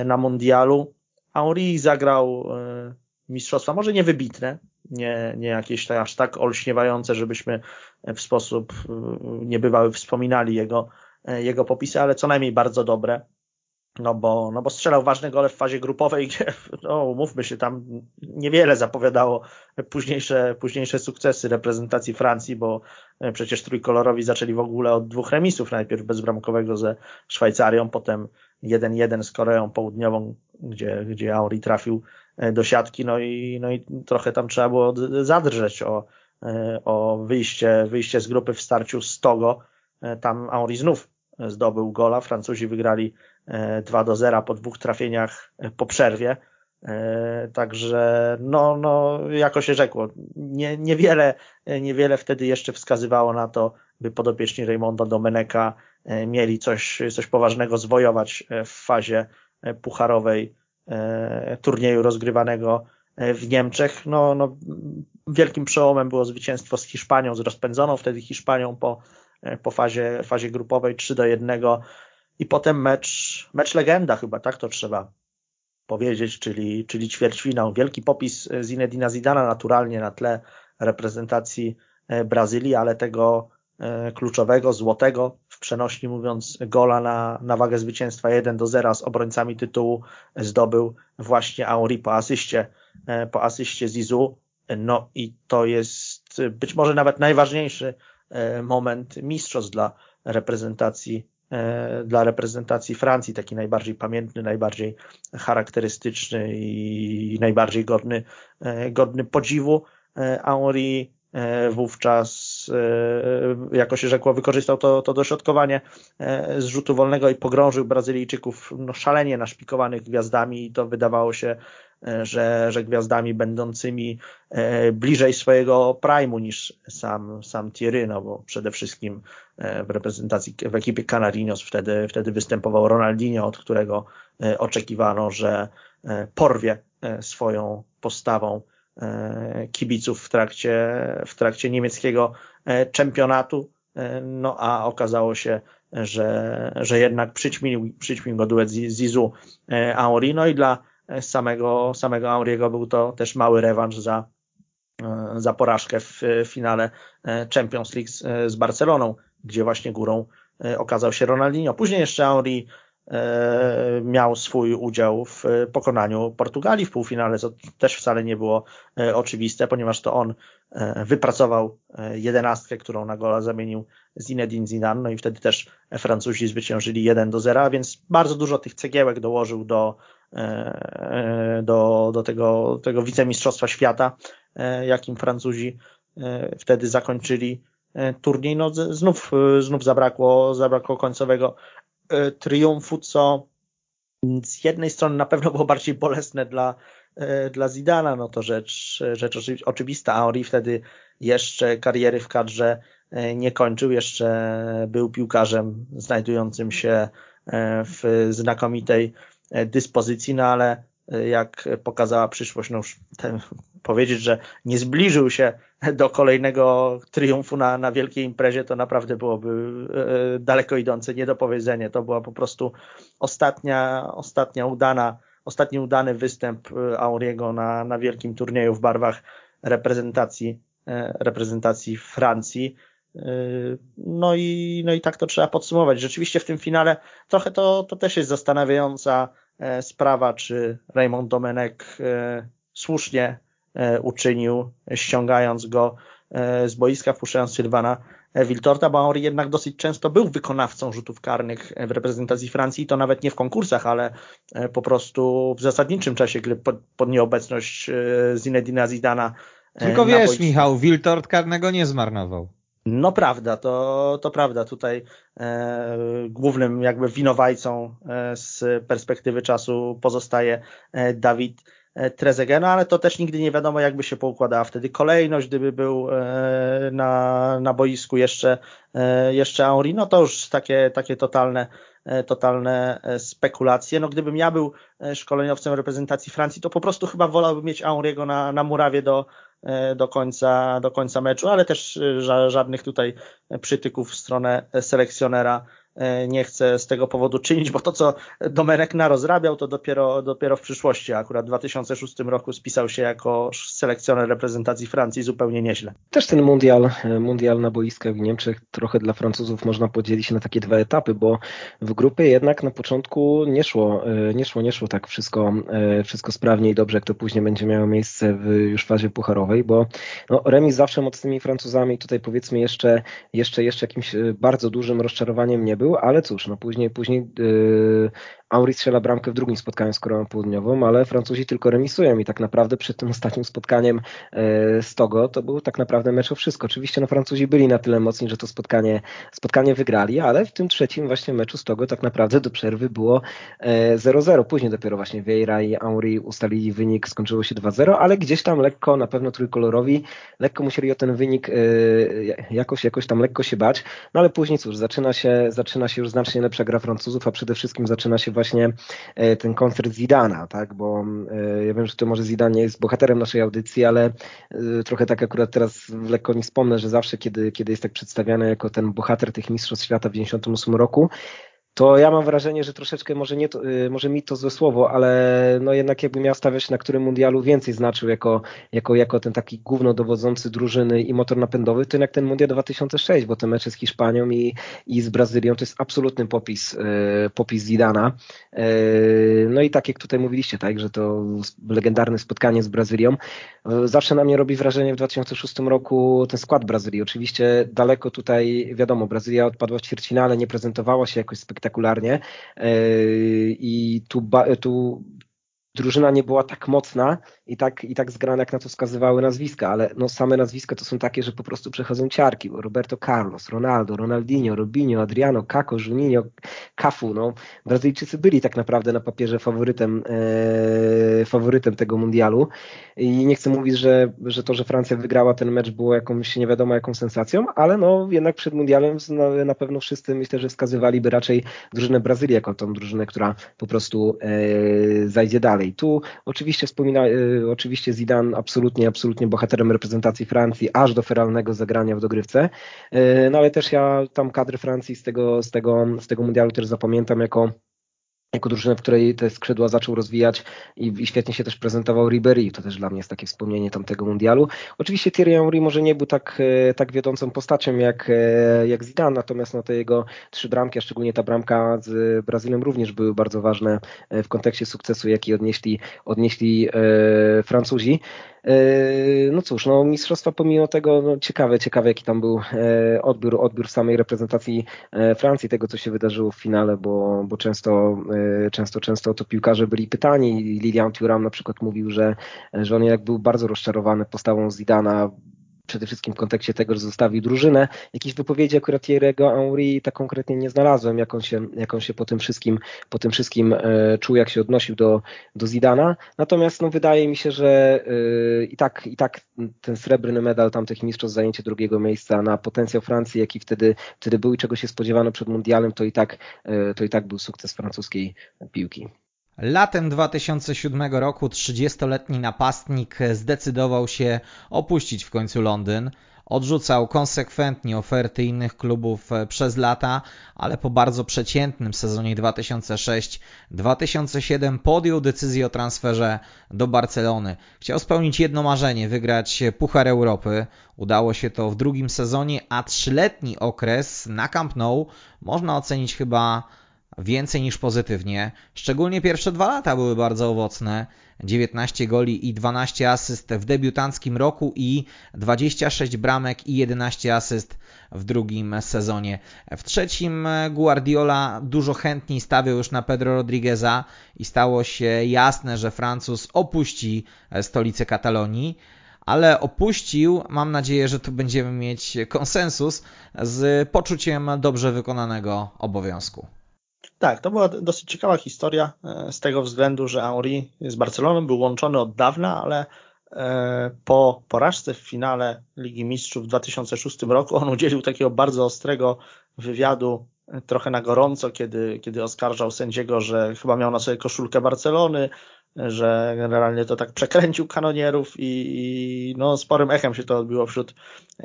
na mundialu. Henri zagrał mistrzostwa, może nie wybitne, nie, nie jakieś aż tak olśniewające, żebyśmy w sposób niebywały wspominali jego, jego popisy, ale co najmniej bardzo dobre no bo, no bo strzelał ważne gole w fazie grupowej, gdzie, no umówmy się, tam niewiele zapowiadało późniejsze, późniejsze sukcesy reprezentacji Francji, bo e, przecież trójkolorowi zaczęli w ogóle od dwóch remisów, najpierw bezbramkowego ze Szwajcarią, potem 1-1 z Koreą Południową, gdzie, gdzie Auri trafił e, do siatki, no i, no i trochę tam trzeba było zadrżeć o, e, o wyjście, wyjście z grupy w starciu z Togo, tam Auri znów zdobył gola, Francuzi wygrali 2 do 0 po dwóch trafieniach e, po przerwie. E, także no, no, jako się rzekło, nie, niewiele, e, niewiele wtedy jeszcze wskazywało na to, by podopieczni Raymonda Domeneka mieli coś, coś poważnego zwojować w fazie pucharowej turnieju rozgrywanego w Niemczech. No, no, wielkim przełomem było zwycięstwo z Hiszpanią, z rozpędzoną wtedy Hiszpanią po, po fazie, fazie grupowej 3 do 1 i potem mecz, mecz legenda chyba, tak to trzeba powiedzieć, czyli, czyli ćwierćfinał. Wielki popis Zinedina Zidana naturalnie na tle reprezentacji e, Brazylii, ale tego e, kluczowego, złotego, w przenośni mówiąc, gola na, na wagę zwycięstwa 1 do 0 z obrońcami tytułu zdobył właśnie Henri po asyście, e, po asyście Zizu. No i to jest być może nawet najważniejszy moment mistrzostw dla reprezentacji E, dla reprezentacji Francji, taki najbardziej pamiętny, najbardziej charakterystyczny i najbardziej godny, e, godny podziwu. E, Henri wówczas, jako się rzekło, wykorzystał to, to dośrodkowanie z rzutu wolnego i pogrążył Brazylijczyków no, szalenie naszpikowanych gwiazdami. I to wydawało się że, że gwiazdami będącymi e, bliżej swojego prime'u niż sam, sam Thierry, no bo przede wszystkim e, w reprezentacji, w ekipie Canarinos wtedy, wtedy występował Ronaldinho, od którego e, oczekiwano, że porwie swoją postawą kibiców w trakcie, w trakcie niemieckiego czempionatu. No a okazało się, że, że jednak przyćmił, przyćmił go duet Zizu Henri. No i dla samego, samego Auriego był to też mały rewanż za, e, za porażkę w finale e, Champions League z Barceloną, gdzie właśnie górą e, okazał się Ronaldinho. Później jeszcze Auri miał swój udział w pokonaniu Portugalii w półfinale, co też wcale nie było oczywiste, ponieważ to on wypracował jedenastkę, którą na gola zamienił Zinedine Zidane, no i wtedy też Francuzi zwyciężyli 1 do 0, więc bardzo dużo tych cegiełek dołożył do, E, do, do tego, tego wicemistrzostwa świata, e, jakim Francuzi e, wtedy zakończyli turniej. No, znów, znów zabrakło, zabrakło końcowego triumfu, co z jednej strony na pewno było bardziej bolesne dla, dla Zidana, no to rzecz, rzecz oczywista. Auri wtedy jeszcze kariery w kadrze nie kończył, jeszcze był piłkarzem znajdującym się w znakomitej E, dyspozycji, no ale e, jak pokazała przyszłość, no już ten, powiedzieć, że nie zbliżył się do kolejnego triumfu na, na wielkiej imprezie, to naprawdę byłoby e, daleko idące niedopowiedzenie. To była po prostu ostatnia, ostatnia udana, ostatni udany występ Auriego na, na wielkim turnieju w barwach reprezentacji, reprezentacji Francji. No i, no i tak to trzeba podsumować. Rzeczywiście w tym finale trochę to, to też jest zastanawiająca e, sprawa, czy Raymond Domenek e, słusznie e, uczynił, ściągając go z boiska, wpuszczając Sylwana Wiltorta, bo Henri jednak dosyć często był wykonawcą rzutów karnych w reprezentacji Francji, to nawet nie w konkursach, ale po prostu w zasadniczym czasie, gdy pod, pod nieobecność Zinedina Zidana tylko wiesz, Michał, Wiltord karnego nie zmarnował. No prawda, to, to prawda. Tutaj e, głównym jakby winowajcą e, z perspektywy czasu pozostaje e, Dawid Trezegena, ale to też nigdy nie wiadomo, jakby się poukładała wtedy kolejność, gdyby był na, na boisku jeszcze, jeszcze Henri, no to już takie, takie totalne totalne spekulacje. No gdybym ja był szkoleniowcem reprezentacji Francji, to po prostu chyba wolałbym mieć Henriego na, na murawie do, E, do końca, do końca meczu, ale też e, żadnych tutaj przytyków w stronę selekcjonera E, nie chcę z tego powodu czynić, bo to, co Domenek narozrabiał, to dopiero, dopiero w przyszłości. Akurat w 2006 roku spisał się jako selekcjoner reprezentacji Francji zupełnie nieźle. Też ten mundial, e, mundial na boiskach w Niemczech trochę dla Francuzów można podzielić na takie dwa etapy, bo w grupie jednak na początku nie szło, e, nie szło, nie szło tak wszystko, wszystko sprawnie i dobrze, jak to później będzie miało miejsce w już fazie pucharowej, bo no, remis zawsze mocnymi Francuzami tutaj powiedzmy jeszcze, jeszcze, jeszcze jakimś bardzo dużym rozczarowaniem nie był był, ale cóż, no później, później yy, Auri strzela bramkę w drugim spotkaniu z Koreą Południową, ale Francuzi tylko remisują i tak naprawdę przed tym ostatnim spotkaniem yy, z Togo to był tak naprawdę mecz o wszystko. Oczywiście no Francuzi byli na tyle mocni, że to spotkanie, spotkanie wygrali, ale w tym trzecim właśnie meczu z Togo tak naprawdę do przerwy było 0-0. Yy, później dopiero właśnie Vieira i Auri ustalili wynik, skończyło się 2-0, ale gdzieś tam lekko, na pewno trójkolorowi, lekko musieli o ten wynik yy, jakoś, jakoś tam lekko się bać, no ale później cóż, zaczyna się, zaczyna zaczyna się już znacznie lepsza gra Francuzów, a przede wszystkim zaczyna się właśnie e, ten koncert Zidana, tak, bo e, ja wiem, że to może Zidane nie jest bohaterem naszej audycji, ale e, trochę tak akurat teraz lekko nie wspomnę, że zawsze kiedy, kiedy jest tak przedstawiany jako ten bohater tych Mistrzostw Świata w 98 roku, to ja mam wrażenie, że troszeczkę może nie to, y, może mi to złe słowo, ale no jednak jakbym miał stawiać na którym mundialu więcej znaczył jako, jako, jako ten taki głównodowodzący drużyny i motor napędowy, to jednak ten mundial 2006, bo te mecze z Hiszpanią i, i z Brazylią to jest absolutny popis, y, popis Zidana. Y, no i tak jak tutaj mówiliście, tak, że to legendarne spotkanie z Brazylią, zawsze na mnie robi wrażenie w 2006 roku ten skład Brazylii. Oczywiście daleko tutaj, wiadomo, Brazylia odpadła w ćwierćfinale, nie prezentowała się jakoś spektakularnie, spektakularnie. E, i tu, tu drużyna nie była tak mocna i tak, i tak zgrana, jak na to wskazywały nazwiska, ale no same nazwiska to są takie, że po prostu przechodzą ciarki. Roberto Carlos, Ronaldo, Ronaldinho, Robinho, Adriano, Caco, Juninho, Cafu. No, Brazylijczycy byli tak naprawdę na papierze faworytem, e, faworytem tego mundialu i nie chcę mówić, że, że to, że Francja wygrała ten mecz było jakąś nie wiadomo jaką sensacją, ale no jednak przed mundialem na, na pewno wszyscy myślę, że wskazywaliby raczej drużynę Brazylii jako tą drużynę, która po prostu e, zajdzie dalej. Tu. Oczywiście wspomina, e, oczywiście Zidane absolutnie, absolutnie bohaterem reprezentacji Francji, aż do feralnego zagrania w dogrywce, e, no ale też ja tam kadry Francji z tego, z tego, z tego mundialu też zapamiętam jako jako drużynę, w której te skrzydła zaczął rozwijać i, i, świetnie się też prezentował Ribery. To też dla mnie jest takie wspomnienie tamtego mundialu. Oczywiście Thierry Henry może nie był tak, e, tak wiodącą postacią jak, e, jak Zidane, natomiast no, te jego trzy bramki, a szczególnie ta bramka z Brazylią również były bardzo ważne e, w kontekście sukcesu, jaki odnieśli, odnieśli Francuzi. E, no cóż, no mistrzostwa pomimo tego, no ciekawe, ciekawe jaki tam był e, odbiór, odbiór samej reprezentacji e, Francji, tego co się wydarzyło w finale, bo, bo często, często, często to piłkarze byli pytani. Lilian Thuram na przykład mówił, że, że on jednak był bardzo rozczarowany postawą Zidana, przede wszystkim w kontekście tego, że zostawił drużynę. Jakiejś wypowiedzi akurat Thierry'ego Henry tak konkretnie nie znalazłem, jak on się, jak on się po tym wszystkim, po tym wszystkim e, czuł, jak się odnosił do, do Zidana. Natomiast no, wydaje mi się, że e, i, tak, i tak ten srebrny medal tamtych mistrzostw, zajęcie drugiego miejsca na potencjał Francji, jaki wtedy, wtedy był i czego się spodziewano przed mundialem, to i tak, e, to i tak był sukces francuskiej piłki. Latem 2007 roku 30-letni napastnik zdecydował się opuścić w końcu Londyn. Odrzucał konsekwentnie oferty innych klubów przez lata, ale po bardzo przeciętnym sezonie 2006-2007 podjął decyzję o transferze do Barcelony. Chciał spełnić jedno marzenie, wygrać Puchar Europy. Udało się to w drugim sezonie, a trzyletni okres na Camp Nou można ocenić chyba więcej niż pozytywnie. Szczególnie pierwsze dwa lata były bardzo owocne. 19 goli i 12 asyst w debiutanckim roku i 26 bramek i 11 asyst w drugim sezonie. W trzecim Guardiola dużo chętniej stawiał już na Pedro Rodrigueza i stało się jasne, że Francuz opuści stolicę Katalonii ale opuścił, mam nadzieję, że tu będziemy mieć konsensus z poczuciem dobrze wykonanego obowiązku. Tak, to była dosyć ciekawa historia z tego względu, że Henri z Barceloną był łączony od dawna, ale po porażce w finale Ligi Mistrzów w 2006 roku on udzielił takiego bardzo ostrego wywiadu trochę na gorąco, kiedy, kiedy oskarżał sędziego, że chyba miał na sobie koszulkę Barcelony, że generalnie to tak przekręcił kanonierów i, i no, sporym echem się to odbiło wśród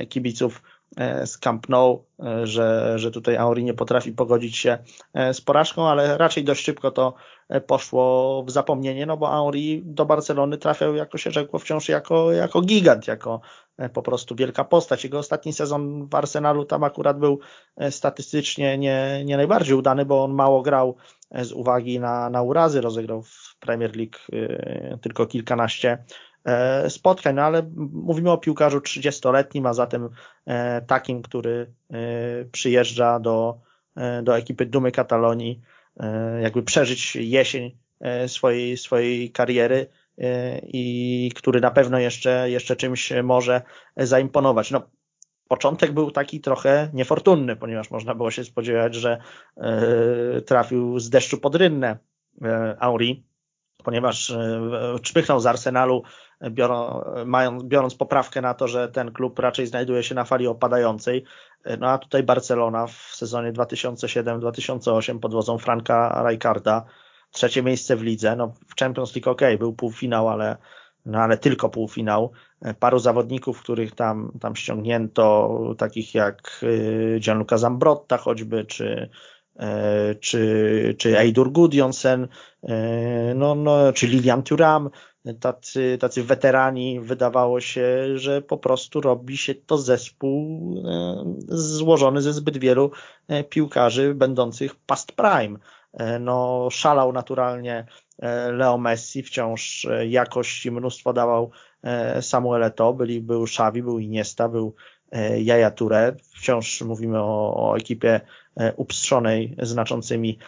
kibiców. e, z Camp Nou, e, że, że tutaj Auri nie potrafi pogodzić się e, z porażką, ale raczej dość szybko to poszło w zapomnienie, no bo Auri do Barcelony trafiał, jako się rzekło, wciąż jako, jako gigant, jako po prostu wielka postać. Jego ostatni sezon w Arsenalu tam akurat był statystycznie nie, nie najbardziej udany, bo on mało grał z uwagi na, na urazy, rozegrał w Premier League tylko kilkanaście E, spotkań, no ale mówimy o piłkarzu 30-letnim, a zatem e, takim, który e, przyjeżdża do, do ekipy Dumy Katalonii, jakby przeżyć jesień swojej, swojej kariery i który na pewno jeszcze, jeszcze czymś może zaimponować. No, początek był taki trochę niefortunny, ponieważ można było się spodziewać, że trafił z deszczu pod rynnę Auri, ponieważ czpychnął z Arsenalu biorąc poprawkę na to, że ten klub raczej znajduje się na fali opadającej. No a tutaj Barcelona w sezonie 2007-2008 pod wodzą Franka Rijkaarda, trzecie miejsce w lidze, no w Champions League ok, był półfinał, ale, no ale tylko półfinał. Paru zawodników, których tam, tam ściągnięto, takich jak Gianluca Zambrotta choćby, czy, czy, czy Eidur Gudjonsen, y, no, no, czy Lilian Thuram, tacy, tacy weterani, wydawało się, że po prostu robi się to zespół e, złożony ze zbyt wielu e, piłkarzy będących past prime. E, no, szalał naturalnie Leo Messi, wciąż jakość i mnóstwo dawał Samuel Eto'o, byli, był Xavi, był Iniesta, był Jaja Touré. Wciąż mówimy o, o ekipie upstrzonej znaczącymi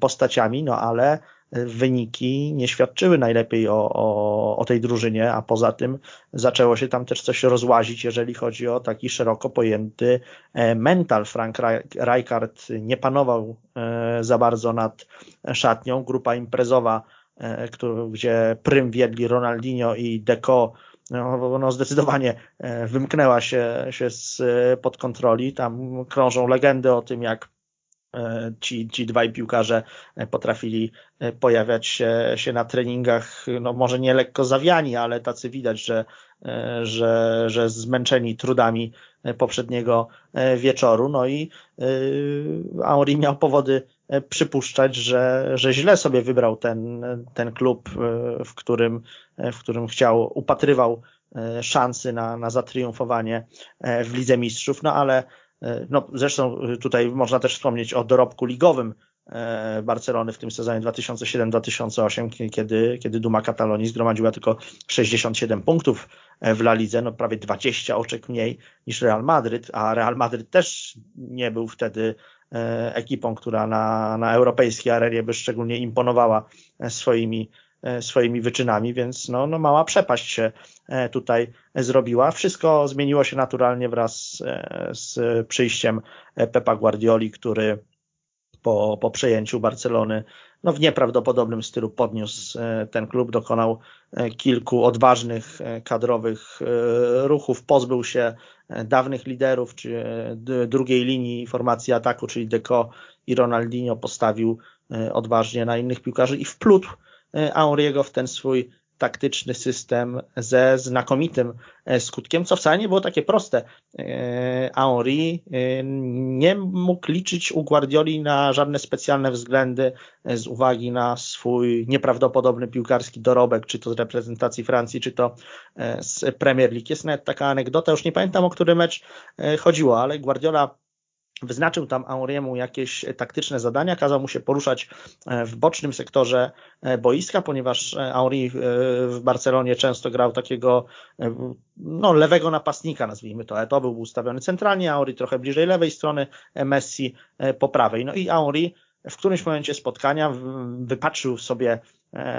postaciami, no ale wyniki nie świadczyły najlepiej o, o, o tej drużynie, a poza tym zaczęło się tam też coś rozłazić, jeżeli chodzi o taki szeroko pojęty e, mental. Frank Rijkaard nie panował e, za bardzo nad szatnią. Grupa imprezowa, e, gdzie prym wiedli Ronaldinho i Deco, no, zdecydowanie wymknęła się, się z pod kontroli. Tam krążą legendy o tym, jak E, ci, ci dwaj piłkarze e, potrafili e, pojawiać się, się na treningach, no może nie lekko zawiani, ale tacy widać, że, że, że zmęczeni trudami poprzedniego wieczoru. No i Henri miał powody przypuszczać, że, że źle sobie wybrał ten, ten klub, w którym, w którym chciał, upatrywał szansy na, na zatriumfowanie w Lidze Mistrzów, no ale E, no, zresztą e, tutaj można też wspomnieć o dorobku ligowym e, Barcelony w tym sezonie 2007-2008, kiedy, kiedy Duma Katalonii zgromadziła tylko 67 punktów w La Lidze, no prawie 20 oczek mniej niż Real Madryt, a Real Madryt też nie był wtedy ekipą, która na, na europejskiej arenie by szczególnie imponowała swoimi E, swoimi wyczynami, więc no, no mała przepaść się e, tutaj zrobiła. Wszystko zmieniło się naturalnie wraz e, z przyjściem Pepa Guardioli, który po, po przejęciu Barcelony no w nieprawdopodobnym stylu podniósł ten klub, dokonał kilku odważnych kadrowych ruchów, pozbył się dawnych liderów, czy drugiej linii formacji ataku, czyli Deco i Ronaldinho postawił odważnie na innych piłkarzy i wplótł Auriego e, w ten swój taktyczny system ze znakomitym e, skutkiem, co wcale nie było takie proste. E, Henri nie mógł liczyć u Guardioli na żadne specjalne względy z uwagi na swój nieprawdopodobny piłkarski dorobek, czy to z reprezentacji Francji, czy to z Premier League. Jest nawet taka anegdota, już nie pamiętam o który mecz chodziło, ale Guardiola Wyznaczył tam Auriemu jakieś taktyczne zadania, kazał mu się poruszać e, w bocznym sektorze e, boiska, ponieważ e, Auri w Barcelonie często grał takiego no, lewego napastnika, nazwijmy to. To był ustawiony centralnie, Auri trochę bliżej lewej strony, Messi po prawej. No i Auri w którymś momencie spotkania wypatrzył sobie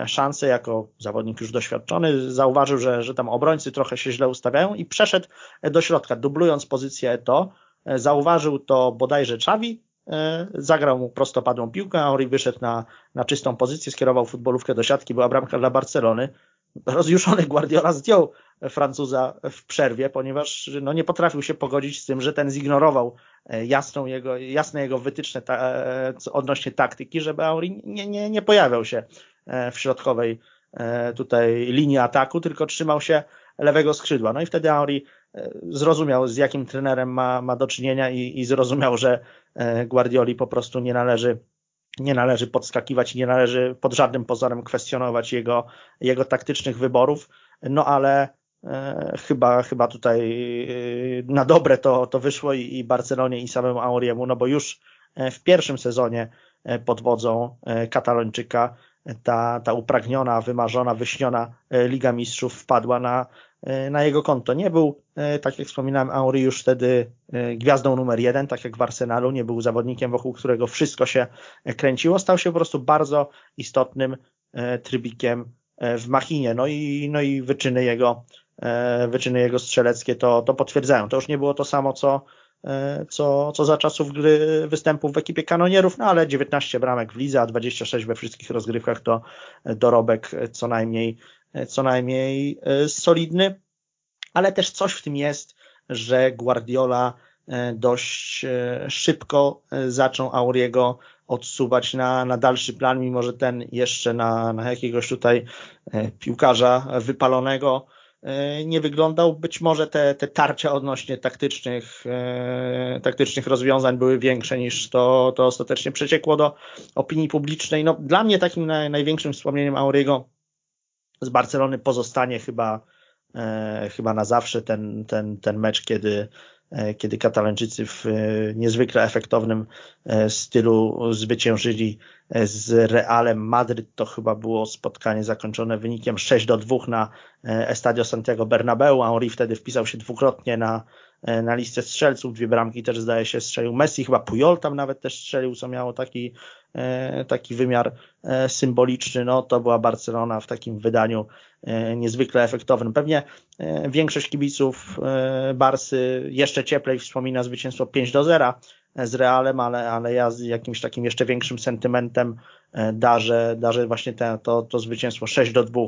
szansę jako zawodnik już doświadczony, zauważył, że, że tam obrońcy trochę się źle ustawiają i przeszedł do środka, dublując pozycję to, E, zauważył to bodajże Czawi zagrał mu prostopadłą piłkę, Henry wyszedł na, na czystą pozycję, skierował futbolówkę do siatki, była bramka dla Barcelony. Rozjuszony Guardiola zdjął Francuza w przerwie, ponieważ no, nie potrafił się pogodzić z tym, że ten zignorował jasną jego, jasne jego wytyczne ta, odnośnie taktyki, żeby Henry nie, nie, nie pojawiał się w środkowej tutaj linii ataku, tylko trzymał się lewego skrzydła. No i wtedy e, zrozumiał, z jakim trenerem ma, ma do czynienia i, i zrozumiał, że e, Guardioli po prostu nie należy nie należy podskakiwać nie należy pod żadnym pozorem kwestionować jego, jego taktycznych wyborów, no ale e, chyba, chyba tutaj e, na dobre to, to wyszło i, i Barcelonie i samemu Auriemu, no bo już w pierwszym sezonie pod wodzą Katalończyka ta, ta upragniona, wymarzona, wyśniona e, Liga Mistrzów wpadła na, e, na jego konto. Nie był, e, tak jak wspominałem, Henry już wtedy gwiazdą numer jeden, tak jak w Arsenalu, nie był zawodnikiem, wokół którego wszystko się kręciło, stał się po prostu bardzo istotnym trybikiem w machinie. No i, no i wyczyny jego, wyczyny jego strzeleckie to, to potwierdzają. To już nie było to samo, co, E, co, co za czasów gry występów w ekipie kanonierów, no ale 19 bramek w lidze, a 26 we wszystkich rozgrywkach to dorobek co najmniej, co najmniej e, solidny, ale też coś w tym jest, że Guardiola e, dość szybko zaczął Auriego odsuwać na, na dalszy plan, mimo że ten jeszcze na, na jakiegoś tutaj piłkarza wypalonego E, nie wyglądał. Być może te, te tarcia odnośnie taktycznych, e, taktycznych rozwiązań były większe niż to, to ostatecznie przeciekło do opinii publicznej. No, dla mnie takim naj, największym wspomnieniem Auriego z Barcelony pozostanie chyba, e, chyba na zawsze ten, ten, ten mecz, kiedy E, kiedy Katalończycy w e, niezwykle efektownym e, stylu zwyciężyli z Realem Madryt. To chyba było spotkanie zakończone wynikiem 6 do 2 na Estadio Santiago Bernabeu. Henry wtedy wpisał się dwukrotnie na, na listę strzelców. Dwie bramki też zdaje się strzelił Messi, chyba Pujol tam nawet też strzelił, co miało taki, taki wymiar symboliczny. No to była Barcelona w takim wydaniu niezwykle efektownym. Pewnie większość kibiców Barsy jeszcze cieplej wspomina zwycięstwo 5 do 0 z Realem, ale, ale ja z jakimś takim jeszcze większym sentymentem e, darzę, darzę właśnie te, to, to zwycięstwo 6 do 2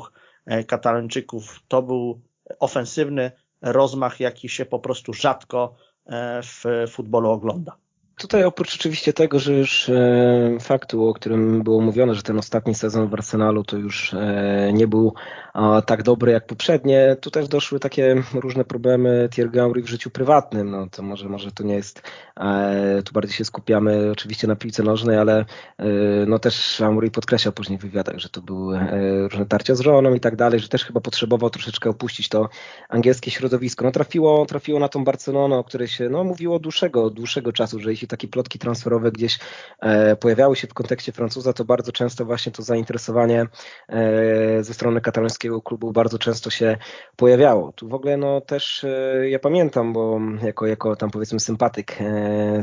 e, Katalończyków. To był ofensywny rozmach, jaki się po prostu rzadko e, w futbolu ogląda. Tutaj oprócz oczywiście tego, że już e, faktu, o którym było mówione, że ten ostatni sezon w Arsenalu to już e, nie był a, tak dobry jak poprzednie, tu też doszły takie różne problemy Thierry w życiu prywatnym. No to może, może to nie jest, e, tu bardziej się skupiamy oczywiście na piłce nożnej, ale e, no też Henry podkreślał później w wywiadach, że to były e, różne tarcia z żoną i tak dalej, że też chyba potrzebował troszeczkę opuścić to angielskie środowisko. No trafiło, trafiło na tą Barcelonę, o której się no, mówiło dłuższego, dłuższego czasu, że jeśli jeśli takie plotki transferowe gdzieś e, pojawiały się w kontekście Francuza, to bardzo często właśnie to zainteresowanie e, ze strony katalońskiego klubu bardzo często się pojawiało. Tu w ogóle no też e, ja pamiętam, bo jako, jako tam powiedzmy sympatyk,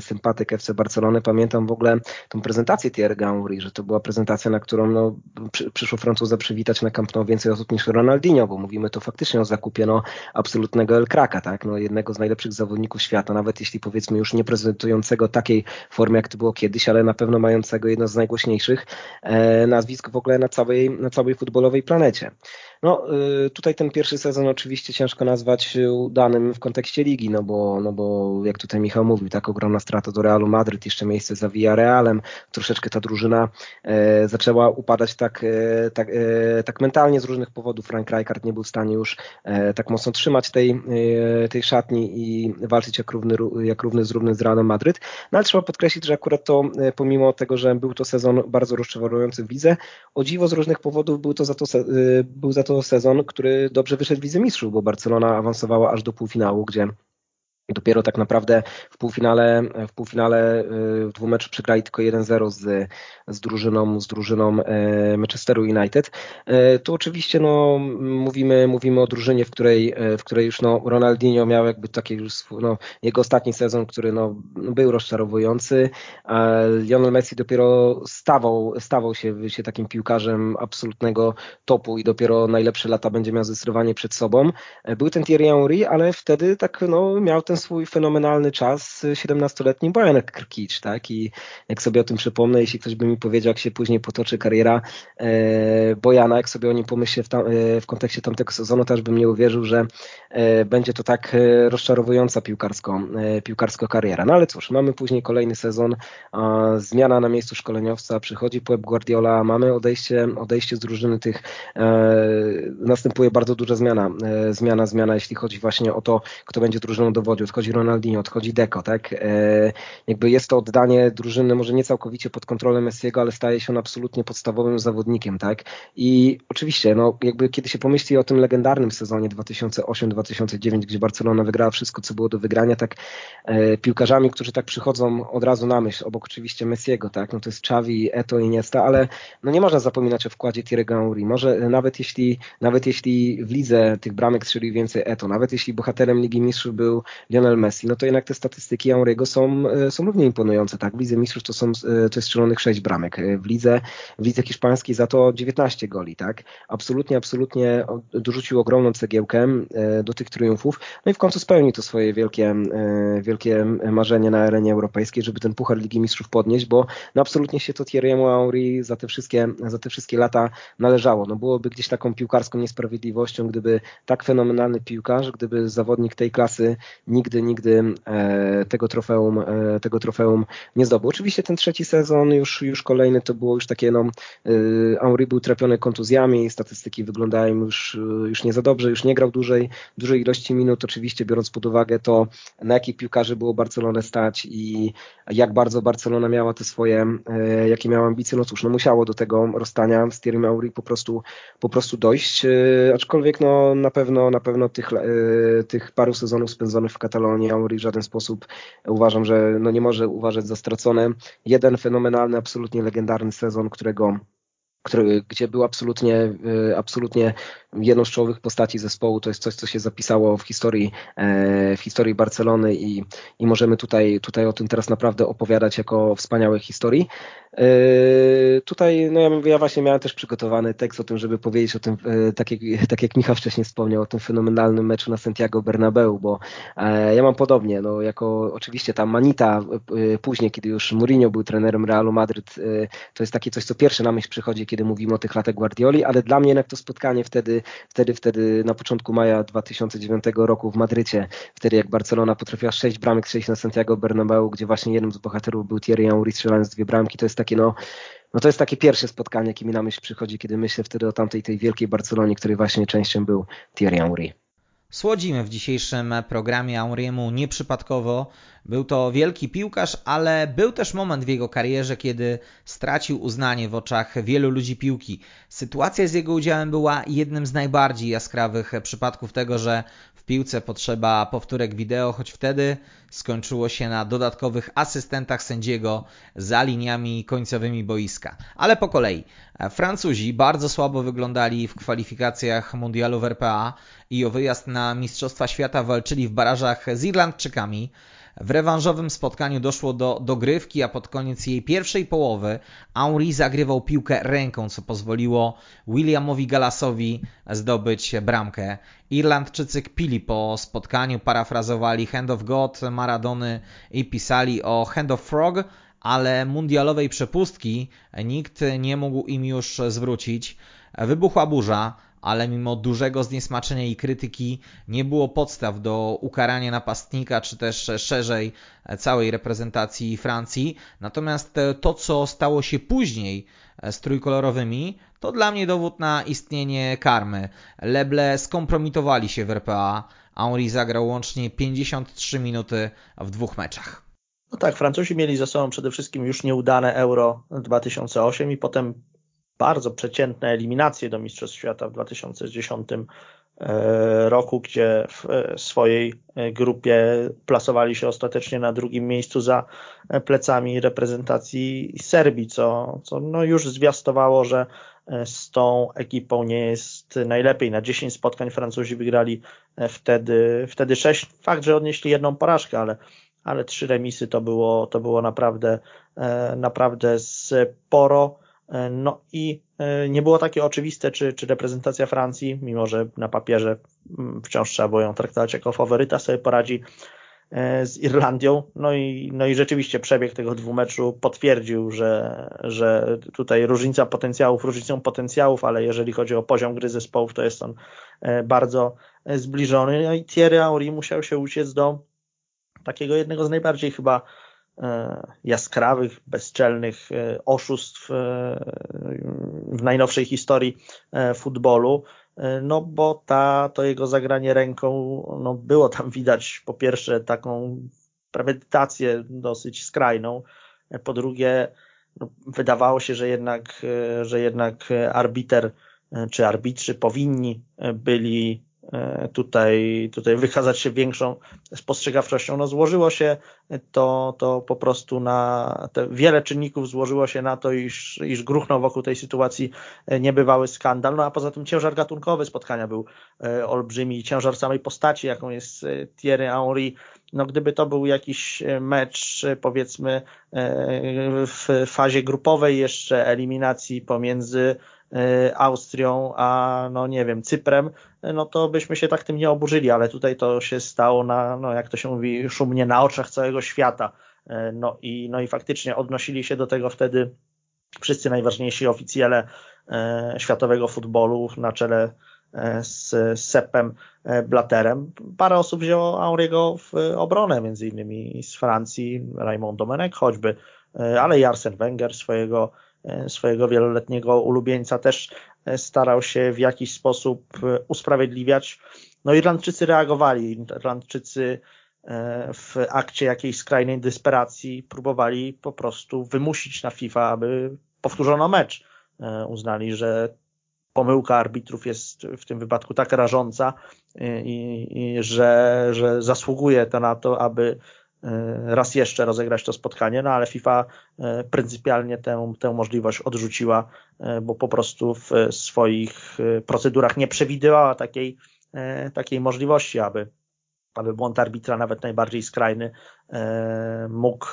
sympatyk FC Barcelony, pamiętam w ogóle tą prezentację Thierry Henry, że to była prezentacja, na którą no, przyszło Francuza przywitać na Camp Nou więcej osób niż Ronaldinho, bo mówimy to faktycznie o zakupie no, absolutnego El Kraka, tak? no, jednego z najlepszych zawodników świata, nawet jeśli powiedzmy już nie prezentującego takiej formie, jak to było kiedyś, ale na pewno mającego jedno z najgłośniejszych e, nazwisk w ogóle na całej, na całej futbolowej planecie. No, y, tutaj ten pierwszy sezon oczywiście ciężko nazwać udanym w kontekście ligi, no bo, no bo jak tutaj Michał mówił, tak ogromna strata do Realu Madryt, jeszcze miejsce za Realem, troszeczkę ta drużyna e, zaczęła upadać tak, e, tak, e, tak mentalnie z różnych powodów. Frank Rijkaard nie był w stanie już e, tak mocno trzymać tej, e, tej szatni i walczyć jak równy, jak równy z równym z Realem Madryt. No ale trzeba podkreślić, że akurat to e, pomimo tego, że był to sezon bardzo rozczarowujący w lidze, o dziwo z różnych powodów był to za to, był za to to sezon, który dobrze wyszedł w Lidze Mistrzów, bo Barcelona awansowała aż do półfinału, gdzie Dopiero tak naprawdę w półfinale, w półfinale y, w dwóch meczu przegrali tylko 1-0 z, z drużyną, z drużyną e, Manchesteru United. E, tu oczywiście no, mówimy, mówimy o drużynie, w której, w której już no, Ronaldinho miał jakby taki już no, jego ostatni sezon, który no, był rozczarowujący. Lionel Messi dopiero stawał, stawał się, się takim piłkarzem absolutnego topu i dopiero najlepsze lata będzie miał zdecydowanie przed sobą. Był ten Thierry Henry, ale wtedy tak no, miał ten swój fenomenalny czas 17-letni Bojan Krkic, tak? I jak sobie o tym przypomnę, jeśli ktoś by mi powiedział, jak się później potoczy kariera e, Bojana, jak sobie o nim pomyślę w, tam, e, w kontekście tamtego sezonu, też bym nie uwierzył, że e, będzie to tak e, rozczarowująca piłkarsko, e, piłkarsko kariera. No ale cóż, mamy później kolejny sezon, zmiana na miejscu szkoleniowca, przychodzi Pep Guardiola, mamy odejście, odejście z drużyny tych, e, następuje bardzo duża zmiana, zmiana, zmiana, jeśli chodzi właśnie o to, kto będzie drużyną dowodził, odchodzi Ronaldinho, odchodzi Deco, tak? Jakby jest to oddanie drużyny może nie całkowicie pod kontrolę Messiego, ale staje się on absolutnie podstawowym zawodnikiem, tak? I oczywiście, no jakby kiedy się pomyśli o tym legendarnym sezonie 2008-2009, gdzie Barcelona wygrała wszystko, co było do wygrania, tak e, piłkarzami, którzy tak przychodzą od razu na myśl, obok oczywiście Messiego, tak? No to jest Xavi, Eto i Niesta, ale no nie można zapominać o wkładzie Thierry'ego Henry. Może nawet jeśli, nawet jeśli w lidze tych bramek strzelił więcej Eto, nawet jeśli bohaterem Ligi Mistrzów był Lionel Messi, no to jednak te statystyki Henry'ego są, e, są równie imponujące, tak? W Lidze Mistrzów to są e, to jest strzelonych 6 bramek, e, w lidze, w lidze hiszpańskiej za to 19 goli, tak? Absolutnie, absolutnie dorzucił ogromną cegiełkę do tych triumfów, no i w końcu spełni to swoje wielkie, wielkie marzenie na arenie europejskiej, żeby ten Puchar Ligi Mistrzów podnieść, bo no absolutnie się to Thierry'emu Henry za te wszystkie, za te wszystkie lata należało. No byłoby gdzieś taką piłkarską niesprawiedliwością, gdyby tak fenomenalny piłkarz, gdyby zawodnik tej klasy nigdy, nigdy tego trofeum, tego trofeum nie zdobył. Oczywiście ten trzeci sezon, już, już kolejny, to było już takie, no, y, Henry był trapiony kontuzjami, statystyki wyglądają już, już nie za dobrze, już nie grał dłużej, dużej ilości minut, oczywiście biorąc pod uwagę to, na jakich piłkarzy było Barcelonę stać i jak bardzo Barcelona miała te swoje, jakie miała ambicje, no cóż, no musiało do tego rozstania z Thierry Henry po prostu, po prostu dojść, aczkolwiek no na pewno, na pewno tych, tych paru sezonów spędzonych w Katalonii Henry w żaden sposób uważam, że no nie może uważać za stracone. Jeden fenomenalny, absolutnie legendarny sezon, którego który, gdzie był absolutnie, y, absolutnie jedną z czołowych postaci zespołu. To jest coś, co się zapisało w historii, e, w historii Barcelony i, i możemy tutaj, tutaj o tym teraz naprawdę opowiadać jako wspaniałej historii. E, tutaj, no ja, ja właśnie miałem też przygotowany tekst o tym, żeby powiedzieć o tym, e, tak jak, tak jak Michał wcześniej wspomniał, o tym fenomenalnym meczu na Santiago Bernabeu, bo ja mam podobnie, no jako oczywiście ta Manita później, kiedy już Mourinho był trenerem Realu Madryt, to jest takie coś, co pierwsze na myśl przychodzi, kiedy mówimy o tych latach Guardioli, ale dla mnie jednak to spotkanie wtedy, wtedy, wtedy na początku maja 2009 roku w Madrycie, wtedy jak Barcelona potrafiła sześć bramek strzelić na Santiago Bernabeu, gdzie właśnie jednym z bohaterów był Thierry Henry strzelając dwie bramki, to jest takie no no to jest takie pierwsze spotkanie, jakie mi na myśl przychodzi, kiedy myślę wtedy o tamtej tej wielkiej Barcelonie, której właśnie częścią był Thierry Henry. Słodzimy w dzisiejszym programie Auriemu nieprzypadkowo. Był to wielki piłkarz, ale był też moment w jego karierze, kiedy stracił uznanie w oczach wielu ludzi piłki. Sytuacja z jego udziałem była jednym z najbardziej jaskrawych przypadków tego, że w piłce potrzeba powtórek wideo, choć wtedy skończyło się na dodatkowych asystentach sędziego za liniami końcowymi boiska. Ale po kolei. Francuzi bardzo słabo wyglądali w kwalifikacjach mundialu w RPA i o wyjazd na Mistrzostwa Świata walczyli w barażach z Irlandczykami. W rewanżowym spotkaniu doszło do dogrywki, a pod koniec jej pierwszej połowy Henry zagrywał piłkę ręką, co pozwoliło Williamowi Gallasowi zdobyć bramkę. Irlandczycy kpili po spotkaniu, parafrazowali Hand of God Maradony i pisali o Hand of Frog, ale mundialowej przepustki nikt nie mógł im już zwrócić. Wybuchła burza, ale mimo dużego zniesmaczenia i krytyki nie było podstaw do ukarania napastnika, czy też szerzej całej reprezentacji Francji. Natomiast to, co stało się później z trójkolorowymi, to dla mnie dowód na istnienie karmy. Leble skompromitowali się w RPA. Henri zagrał łącznie 53 minuty w dwóch meczach. No tak, Francuzi mieli za sobą przede wszystkim już nieudane Euro 2008 i potem bardzo przeciętne eliminacje do Mistrzostw Świata w 2010 e, roku, gdzie w e, swojej e, grupie plasowali się ostatecznie na drugim miejscu za plecami reprezentacji Serbii, co, co no już zwiastowało, że z tą ekipą nie jest najlepiej. Na 10 spotkań Francuzi wygrali wtedy, wtedy 6. Fakt, że odnieśli jedną porażkę, ale, ale trzy remisy to było, to było naprawdę, naprawdę sporo. E, no i e, nie było takie oczywiste, czy, czy reprezentacja Francji, mimo że na papierze mm, wciąż trzeba było ją traktować jako faworyta, sobie poradzi z Irlandią. No i, no i rzeczywiście przebieg tego dwumeczu potwierdził, że, że tutaj różnica potencjałów, różnicą potencjałów, ale jeżeli chodzi o poziom gry zespołów, to jest on bardzo zbliżony. No i Thierry Henry musiał się uciec do takiego jednego z najbardziej chyba E, jaskrawych, bezczelnych e, oszustw e, w najnowszej historii futbolu, no bo ta, to jego zagranie ręką, no było tam widać po pierwsze taką premedytację dosyć skrajną, po drugie no, wydawało się, że jednak, że jednak arbiter czy arbitrzy powinni byli E, tutaj, tutaj wykazać się większą spostrzegawczością. No złożyło się to, to po prostu na te wiele czynników złożyło się na to, iż, iż gruchnął wokół tej sytuacji niebywały skandal. No a poza tym ciężar gatunkowy spotkania był e, olbrzymi, ciężar samej postaci, jaką jest e, Thierry Henry. No gdyby to był jakiś mecz powiedzmy w fazie grupowej jeszcze eliminacji pomiędzy Austrią, a no nie wiem, Cyprem, no to byśmy się tak tym nie oburzyli, ale tutaj to się stało na, no jak to się mówi, szumnie na oczach całego świata. Y, no i, no i faktycznie odnosili się do tego wtedy wszyscy najważniejsi oficjele światowego futbolu na czele z, Seppem Blaterem. Parę osób wzięło Auriego w obronę, między innymi z Francji, Raymond Domenech choćby, ale i Arsene Wenger swojego E, swojego wieloletniego ulubieńca też e, starał się w jakiś sposób e, usprawiedliwiać. No Irlandczycy reagowali. Irlandczycy w akcie jakiejś skrajnej desperacji próbowali po prostu wymusić na FIFA, aby powtórzono mecz. Uznali, że pomyłka arbitrów jest w tym wypadku tak rażąca i, i że, że zasługuje to na to, aby E, raz jeszcze rozegrać to spotkanie, no ale FIFA e, pryncypialnie tę, tę możliwość odrzuciła, e, bo po prostu w swoich procedurach nie przewidywała takiej, takiej możliwości, aby aby błąd arbitra, nawet najbardziej skrajny, mógł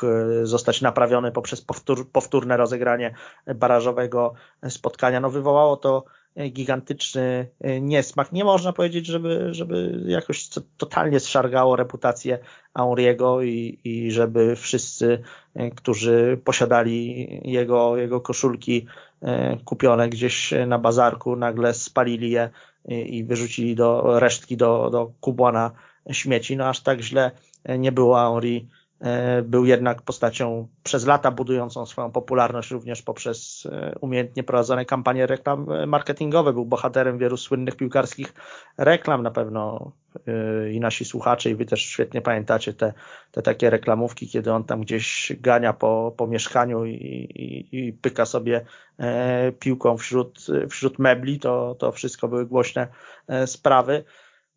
zostać naprawiony poprzez powtór, powtórne rozegranie barażowego spotkania. No wywołało to gigantyczny e, niesmak. Nie można powiedzieć, żeby, żeby jakoś totalnie zszargało reputację Auriego i, i żeby wszyscy, e, którzy posiadali jego, jego koszulki e, kupione gdzieś na bazarku, nagle spalili je i wyrzucili do resztki do, do kubłana śmieci. No aż tak źle nie było E, był jednak postacią przez lata budującą swoją popularność również poprzez e, umiejętnie prowadzone kampanie reklam e, marketingowe. Był bohaterem wielu słynnych piłkarskich reklam na pewno i nasi słuchacze i wy też świetnie pamiętacie te, te takie reklamówki, kiedy on tam gdzieś gania po, po mieszkaniu i, i, i pyka sobie piłką wśród, wśród mebli, to, to wszystko były głośne sprawy.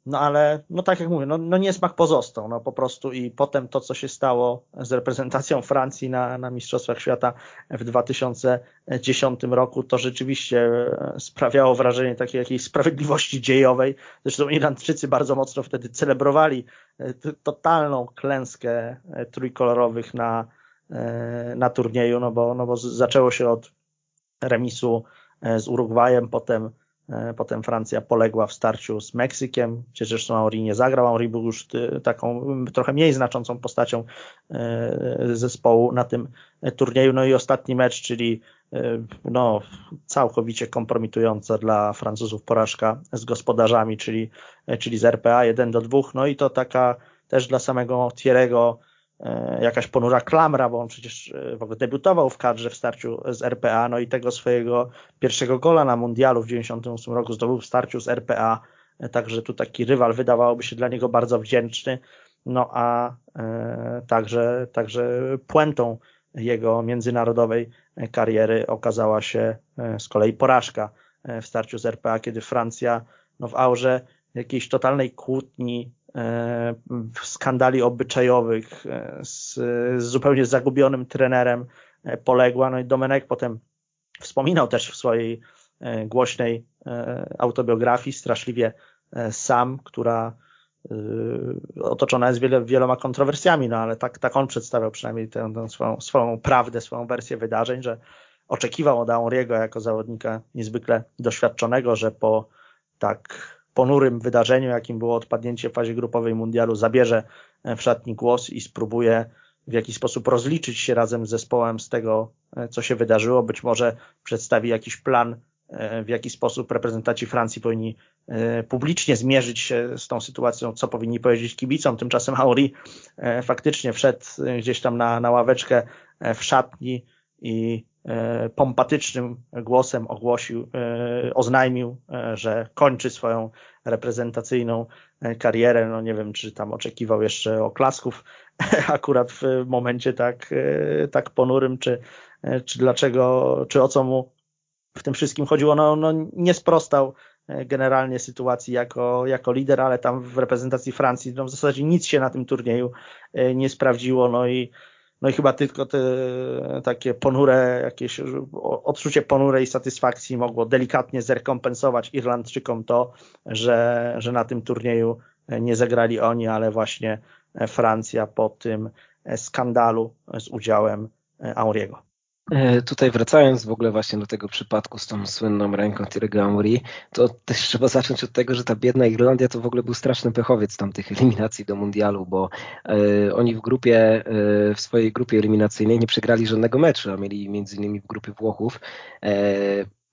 No ale, no tak jak mówię, no, no niesmak pozostał, no po prostu i potem to, co się stało z reprezentacją Francji na, na Mistrzostwach Świata w 2010 roku, to rzeczywiście e, sprawiało wrażenie takiej jakiejś sprawiedliwości dziejowej. Zresztą Irlandczycy bardzo mocno wtedy celebrowali e, totalną klęskę e, trójkolorowych na, na turnieju, no bo, no bo zaczęło się od remisu z Urugwajem, potem potem Francja poległa w starciu z Meksykiem, gdzie zresztą Henry nie zagrał. Henry był już taką trochę mniej znaczącą postacią e, zespołu na tym turnieju. No i ostatni mecz, czyli e, no, całkowicie kompromitująca dla Francuzów porażka z gospodarzami, czyli, czyli z RPA 1 do 2. No i to taka też dla samego Thierry'ego E, jakaś ponura klamra, bo on przecież e, w ogóle debiutował w kadrze w starciu z RPA, no i tego swojego pierwszego gola na mundialu w 98 roku zdobył w starciu z RPA, e, także tu taki rywal wydawałoby się dla niego bardzo wdzięczny, no a e, także, także puentą jego międzynarodowej kariery okazała się z kolei porażka w starciu z RPA, kiedy Francja no, w aurze jakiejś totalnej kłótni E, skandali obyczajowych e, z, z zupełnie zagubionym trenerem e, poległa. No i Domenek potem wspominał też w swojej głośnej autobiografii straszliwie sam, która otoczona jest wieloma kontrowersjami, no ale tak, tak on przedstawiał przynajmniej tę, tę swoją, swoją prawdę, swoją wersję wydarzeń, że oczekiwał od Auriego jako zawodnika niezwykle doświadczonego, że po tak ponurym wydarzeniu, jakim było odpadnięcie w fazie grupowej mundialu, zabierze w szatni głos i spróbuje w jakiś sposób rozliczyć się razem z zespołem z tego, co się wydarzyło. Być może przedstawi jakiś plan, w jaki sposób reprezentanci Francji powinni publicznie zmierzyć się z tą sytuacją, co powinni powiedzieć kibicom. Tymczasem Auri faktycznie wszedł gdzieś tam na, na ławeczkę w szatni i E, pompatycznym głosem ogłosił, e, oznajmił, e, że kończy swoją reprezentacyjną karierę. No nie wiem, czy tam oczekiwał jeszcze oklasków akurat w momencie tak, tak ponurym, czy, czy dlaczego, czy o co mu w tym wszystkim chodziło. No, no nie sprostał generalnie sytuacji jako, jako lider, ale tam w reprezentacji Francji no w zasadzie nic się na tym turnieju nie sprawdziło. No i no i chyba tylko te takie ponure, jakieś odczucie ponurej satysfakcji mogło delikatnie zrekompensować Irlandczykom to, że, że na tym turnieju nie zagrali oni, ale właśnie Francja po tym skandalu z udziałem Auriego. E, tutaj wracając w ogóle właśnie do tego przypadku z tą słynną ręką Thierry'ego Henry, to też trzeba zacząć od tego, że ta biedna Irlandia to w ogóle był straszny pechowiec tam tych eliminacji do mundialu, bo e, oni w grupie, e, w swojej grupie eliminacyjnej nie przegrali żadnego meczu, a mieli między innymi w grupie Włochów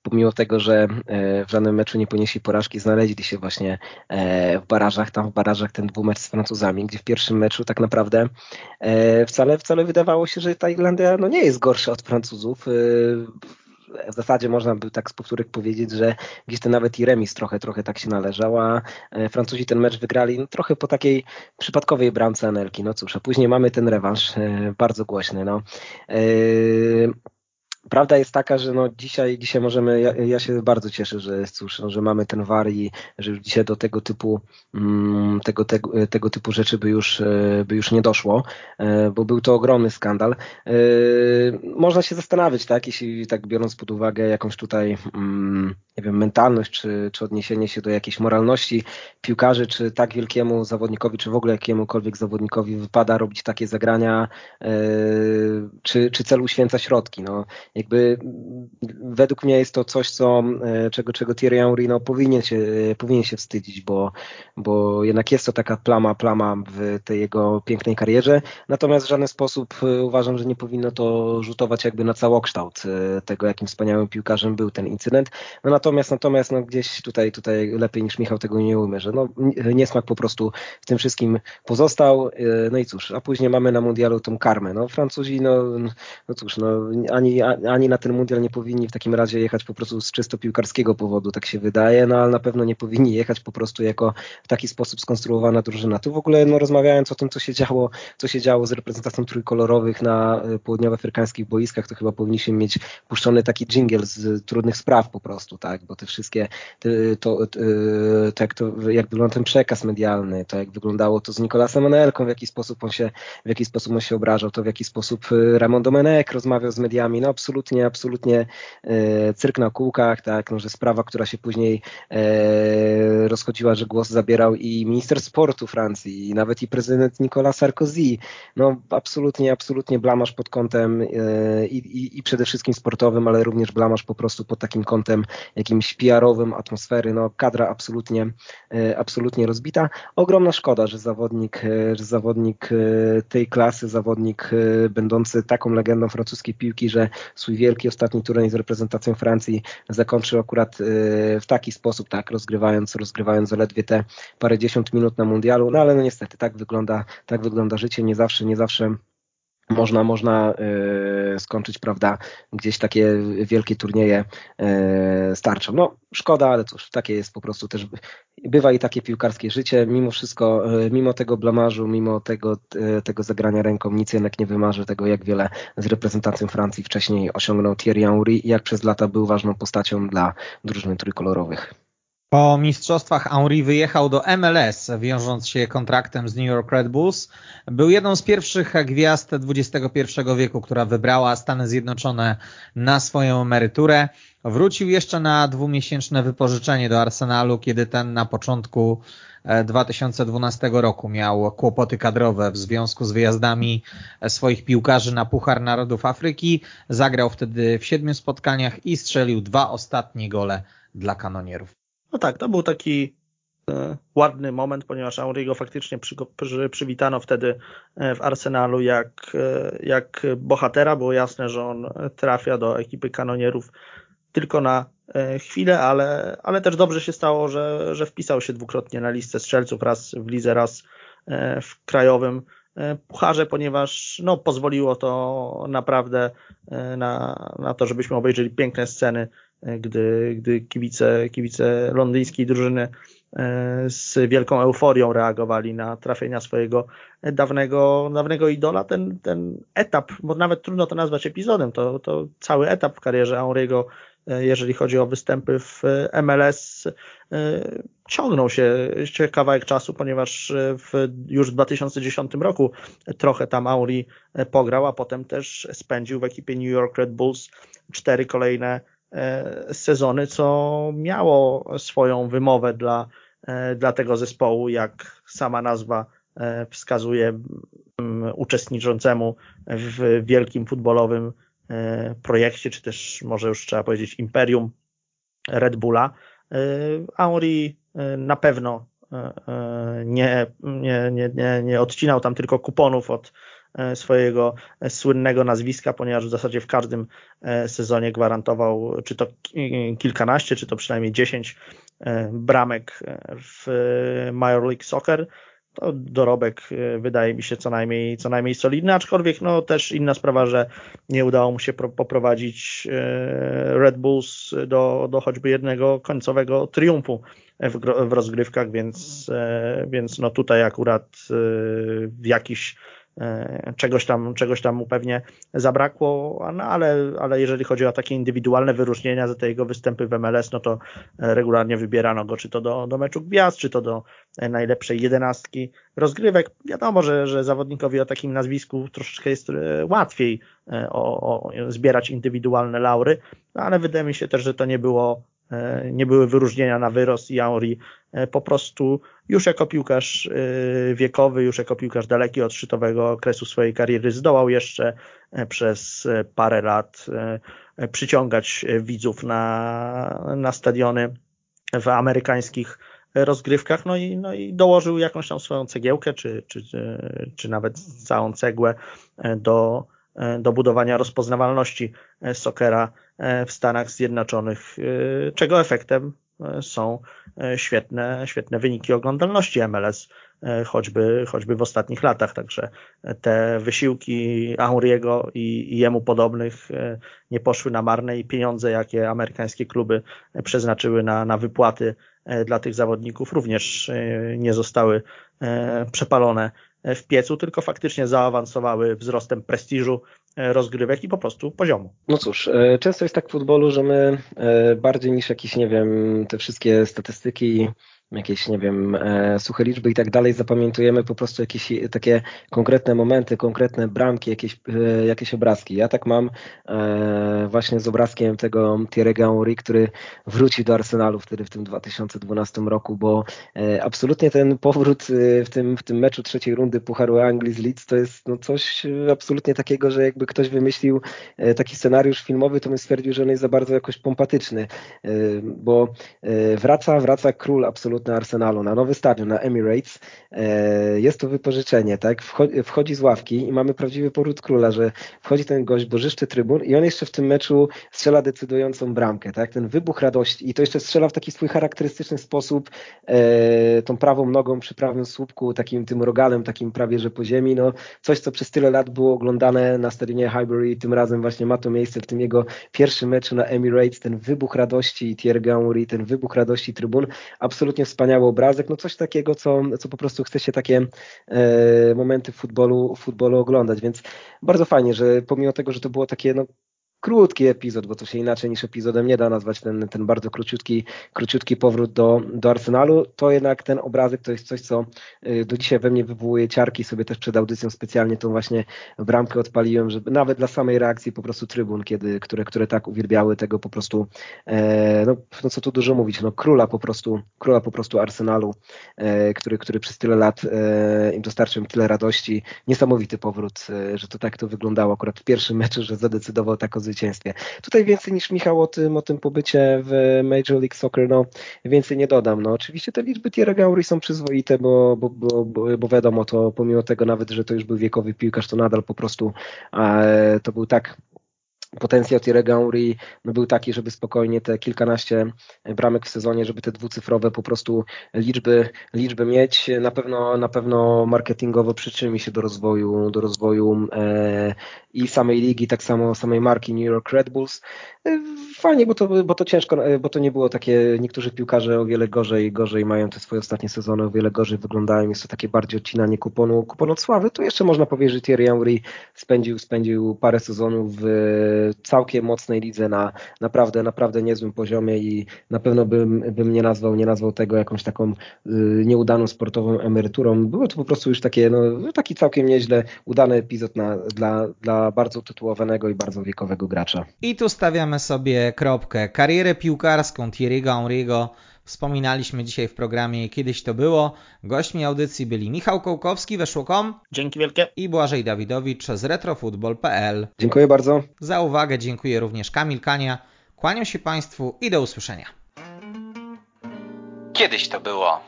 pomimo tego, że e, w żadnym meczu nie ponieśli porażki, znaleźli się właśnie e, w barażach, tam w barażach ten dwumecz z Francuzami, gdzie w pierwszym meczu tak naprawdę e, wcale, wcale wydawało się, że ta Irlandia no nie jest gorsza od Francuzów. W zasadzie można by tak z powtórek powiedzieć, że gdzieś to nawet i remis trochę, trochę tak się należał, a Francuzi ten mecz wygrali no, trochę po takiej przypadkowej bramce Anelki. No cóż, a później mamy ten rewanż, bardzo głośny. No. Prawda jest taka, że no dzisiaj, dzisiaj możemy, ja, ja się bardzo cieszę, że cóż, no, że mamy ten war i że już dzisiaj do tego typu mm, tego, tego, tego typu rzeczy by już, e, by już nie doszło, e, bo był to ogromny skandal. E, można się zastanawiać, tak, jeśli tak biorąc pod uwagę jakąś tutaj mm, nie wiem, mentalność, czy, czy odniesienie się do jakiejś moralności piłkarzy, czy tak wielkiemu zawodnikowi, czy w ogóle jakiemukolwiek zawodnikowi wypada robić takie zagrania, czy, czy celu święca środki. No, jakby według mnie jest to coś, co, e, czego, czego Thierry Henry no, powinien, się, powinien się wstydzić, bo, bo jednak jest to taka plama, plama w tej jego pięknej karierze. Natomiast w żaden sposób e, uważam, że nie powinno to rzutować jakby na całokształt e, tego, jakim wspaniałym piłkarzem był ten incydent. No natomiast, natomiast no, gdzieś tutaj, tutaj lepiej niż Michał tego nie ujmę, że no, niesmak po prostu w tym wszystkim pozostał. No i cóż, a później mamy na mundialu tą karmę. No Francuzi, no, no cóż, no, ani, ani na ten mundial nie powinni w takim razie jechać po prostu z czysto piłkarskiego powodu, tak się wydaje, no ale na pewno nie powinni jechać po prostu jako w taki sposób skonstruowana drużyna. Tu w ogóle no, rozmawiając o tym, co się działo, co się działo z reprezentacją trójkolorowych na e, południowoafrykańskich boiskach, to chyba powinniśmy mieć puszczony taki jingle z trudnych spraw po prostu, tak, bo te wszystkie, to, e, to, jak, to jak wygląda ten przekaz medialny, to jak wyglądało to z Nikolasem Anelką, w jaki sposób on się, w jaki sposób on się obrażał, to w jaki sposób e, Ramon Domenech rozmawiał z mediami, no absolutnie absolutnie, e, cyrk na kółkach, tak, no, że sprawa, która się później e, rozchodziła, że głos zabierał i minister sportu Francji, i nawet i prezydent Nicolas Sarkozy, no absolutnie, absolutnie blamasz pod kątem e, i, i, i przede wszystkim sportowym, ale również blamasz po prostu pod takim kątem jakimś PR-owym atmosfery, no kadra absolutnie, absolutnie rozbita. Ogromna szkoda, że zawodnik, że zawodnik tej klasy, zawodnik będący taką legendą francuskiej piłki, że swój wielki ostatni turniej z reprezentacją Francji zakończył akurat y, w taki sposób, tak, rozgrywając, rozgrywając zaledwie te parędziesiąt minut na mundialu, no ale no niestety tak wygląda, tak wygląda życie, nie zawsze, nie zawsze można, można e, skończyć, prawda, gdzieś takie wielkie turnieje e, starczą. No szkoda, ale cóż, takie jest po prostu też, bywa i takie piłkarskie życie. Mimo wszystko, e, mimo tego blamarzu, mimo tego, tego zagrania ręką, nic jednak nie wymarzy tego, jak wiele z reprezentacją Francji wcześniej osiągnął Thierry Henry i jak przez lata był ważną postacią dla drużyn trójkolorowych. Po mistrzostwach Henry wyjechał do MLS, wiążąc się kontraktem z New York Red Bulls. Był jedną z pierwszych gwiazd XXI wieku, która wybrała Stany Zjednoczone na swoją emeryturę. Wrócił jeszcze na dwumiesięczne wypożyczenie do Arsenalu, kiedy ten na początku 2012 e, roku miał kłopoty kadrowe w związku z wyjazdami swoich piłkarzy na Puchar Narodów Afryki. Zagrał wtedy w siedmiu spotkaniach i strzelił dwa ostatnie gole dla kanonierów. No tak, to był taki ładny moment, ponieważ Henry'ego faktycznie przy, przy, przywitano wtedy w Arsenalu jak, jak bohatera. Było jasne, że on trafia do ekipy kanonierów tylko na chwilę, ale, ale też dobrze się stało, że, że wpisał się dwukrotnie na listę strzelców, raz w lidze, raz w krajowym E, pucharze, ponieważ no, pozwoliło to naprawdę e, na, na to, żebyśmy obejrzeli piękne sceny, e, gdy, gdy kibice, kibice londyńskiej drużyny z wielką euforią reagowali na trafienia swojego dawnego, dawnego idola. Ten, ten etap, bo nawet trudno to nazwać epizodem, to, to cały etap w karierze Henry'ego E, jeżeli chodzi o występy w MLS, e, ciągnął się kawałek czasu, ponieważ w, już w 2010 roku trochę tam Auri pograł, a potem też spędził w ekipie New York Red Bulls cztery kolejne e, sezony, co miało swoją wymowę dla, dla tego zespołu, jak sama nazwa wskazuje uczestniczącemu w wielkim futbolowym E, projekcie, czy też może już trzeba powiedzieć imperium Red Bulla. E, Henry e, na pewno nie, nie, nie, nie, nie odcinał tam tylko kuponów od swojego słynnego nazwiska, ponieważ w zasadzie w każdym sezonie gwarantował czy to kilkanaście, czy to przynajmniej dziesięć bramek w Major League Soccer. To dorobek e, wydaje mi się co najmniej, co najmniej solidny, aczkolwiek no też inna sprawa, że nie udało mu się poprowadzić e, Red Bulls do, do choćby jednego końcowego triumfu w, w rozgrywkach, więc, e, więc no tutaj akurat w jakiś E, czegoś tam, czegoś tam mu pewnie zabrakło, no ale, ale jeżeli chodzi o takie indywidualne wyróżnienia za te jego występy w MLS, no to regularnie wybierano go, czy to do, do meczu gwiazd, czy to do najlepszej jedenastki rozgrywek. Wiadomo, że, że zawodnikowi o takim nazwisku troszeczkę jest e, łatwiej e, o, o zbierać indywidualne laury, no ale wydaje mi się też, że to nie było E, nie były wyróżnienia na wyrost i Henry e, po prostu już jako piłkarz e, wiekowy, już jako piłkarz daleki od szczytowego okresu swojej kariery zdołał jeszcze przez parę lat przyciągać widzów na, na stadiony w amerykańskich rozgrywkach, no i, no i dołożył jakąś tam swoją cegiełkę, czy, czy, czy nawet całą cegłę do, do budowania rozpoznawalności sokera E, w Stanach Zjednoczonych, e, czego efektem e, są świetne, świetne wyniki oglądalności MLS, choćby, choćby w ostatnich latach. Także te wysiłki Henry'ego i, i jemu podobnych nie poszły na marne i pieniądze, jakie amerykańskie kluby przeznaczyły na, na wypłaty dla tych zawodników również nie zostały przepalone w piecu, tylko faktycznie zaawansowały wzrostem prestiżu E, rozgrywek i po prostu poziomu. No cóż, e, często jest tak w futbolu, że my e, bardziej niż jakieś, nie wiem, te wszystkie statystyki jakieś, nie wiem, e, suche liczby i tak dalej, zapamiętujemy po prostu jakieś takie konkretne momenty, konkretne bramki, jakieś, e, jakieś obrazki. Ja tak mam e, właśnie z obrazkiem tego Thierry'ego Henry, który wróci do Arsenalu wtedy w tym 2012 roku, bo e, absolutnie ten powrót e, w tym, w tym meczu trzeciej rundy Pucharu Anglii z Leeds to jest no, coś absolutnie takiego, że jakby ktoś wymyślił e, taki scenariusz filmowy, to bym stwierdził, że on jest za bardzo jakoś pompatyczny, bo wraca, wraca król absolutnie absolutny Arsenalu na nowy stadion, na Emirates. E, jest to wypożyczenie, tak? Wchodzi z ławki i mamy prawdziwy powrót króla, że wchodzi ten gość, bożyszczy trybun i on jeszcze w tym meczu strzela decydującą bramkę, tak? Ten wybuch radości i to jeszcze strzela w taki swój charakterystyczny sposób e, tą prawą nogą przy prawym słupku, takim tym rogalem, takim prawie, że po ziemi, no coś, co przez tyle lat było oglądane na stadionie Highbury, tym razem właśnie ma to miejsce w tym jego pierwszym meczu na Emirates, ten wybuch radości Thierry Henry, ten wybuch radości trybun, absolutnie wspaniały obrazek, no coś takiego, co, co po prostu chce się takie e, momenty w futbolu, w futbolu oglądać, więc bardzo fajnie, że pomimo tego, że to było takie no, krótki epizod, bo to się inaczej niż epizodem nie da nazwać ten, ten bardzo króciutki, króciutki powrót do, do Arsenalu, to jednak ten obrazek to jest coś, co y, do dzisiaj we mnie wywołuje ciarki. Sobie też przed audycją specjalnie tą właśnie bramkę odpaliłem, żeby nawet dla samej reakcji po prostu trybun, kiedy, które, które tak uwielbiały tego po prostu, e, no, no co tu dużo mówić, no króla po prostu, króla po prostu Arsenalu, e, który, który przez tyle lat e, im dostarczył tyle radości. Niesamowity powrót, e, że to tak to wyglądało akurat w pierwszym meczu, że zadecydował tak o zwycięstwie. Tutaj więcej niż Michał o tym, o tym pobycie w Major League Soccer, no więcej nie dodam. No oczywiście te liczby Thierry Gaury są przyzwoite, bo, bo, bo, bo, wiadomo, to pomimo tego nawet, że to już był wiekowy piłkarz, to nadal po prostu e, to był tak potencjał Thierry Henry no był taki, żeby spokojnie te kilkanaście bramek w sezonie, żeby te dwucyfrowe po prostu liczby, liczby mieć. Na pewno, na pewno marketingowo przyczyni się do rozwoju, do rozwoju e, i samej ligi, tak samo samej marki New York Red Bulls. E, fajnie, bo to, bo to ciężko, e, bo to nie było takie, niektórzy piłkarze o wiele gorzej, gorzej mają te swoje ostatnie sezony, o wiele gorzej wyglądają, jest to takie bardziej odcinanie kuponu, kuponu od sławy. Tu jeszcze można powiedzieć, że Thierry Henry spędził, spędził parę sezonów w całkiem mocnej lidze na naprawdę, naprawdę niezłym poziomie i na pewno bym, bym nie nazwał, nie nazwał tego jakąś taką y, nieudaną sportową emeryturą. Było to po prostu już takie, no, taki całkiem nieźle udany epizod na, dla, dla bardzo tytułowanego i bardzo wiekowego gracza. I tu stawiamy sobie kropkę. Karierę piłkarską Thierry'ego Henry'ego wspominaliśmy dzisiaj w programie Kiedyś to było. Gośćmi audycji byli Michał Kołkowski, weszło.com. Dzięki wielkie. I Błażej Dawidowicz z retrofutbol.pl. Dziękuję bardzo. Za uwagę dziękuję również Kamil Kania. Kłaniam się Państwu i do usłyszenia. Kiedyś to było.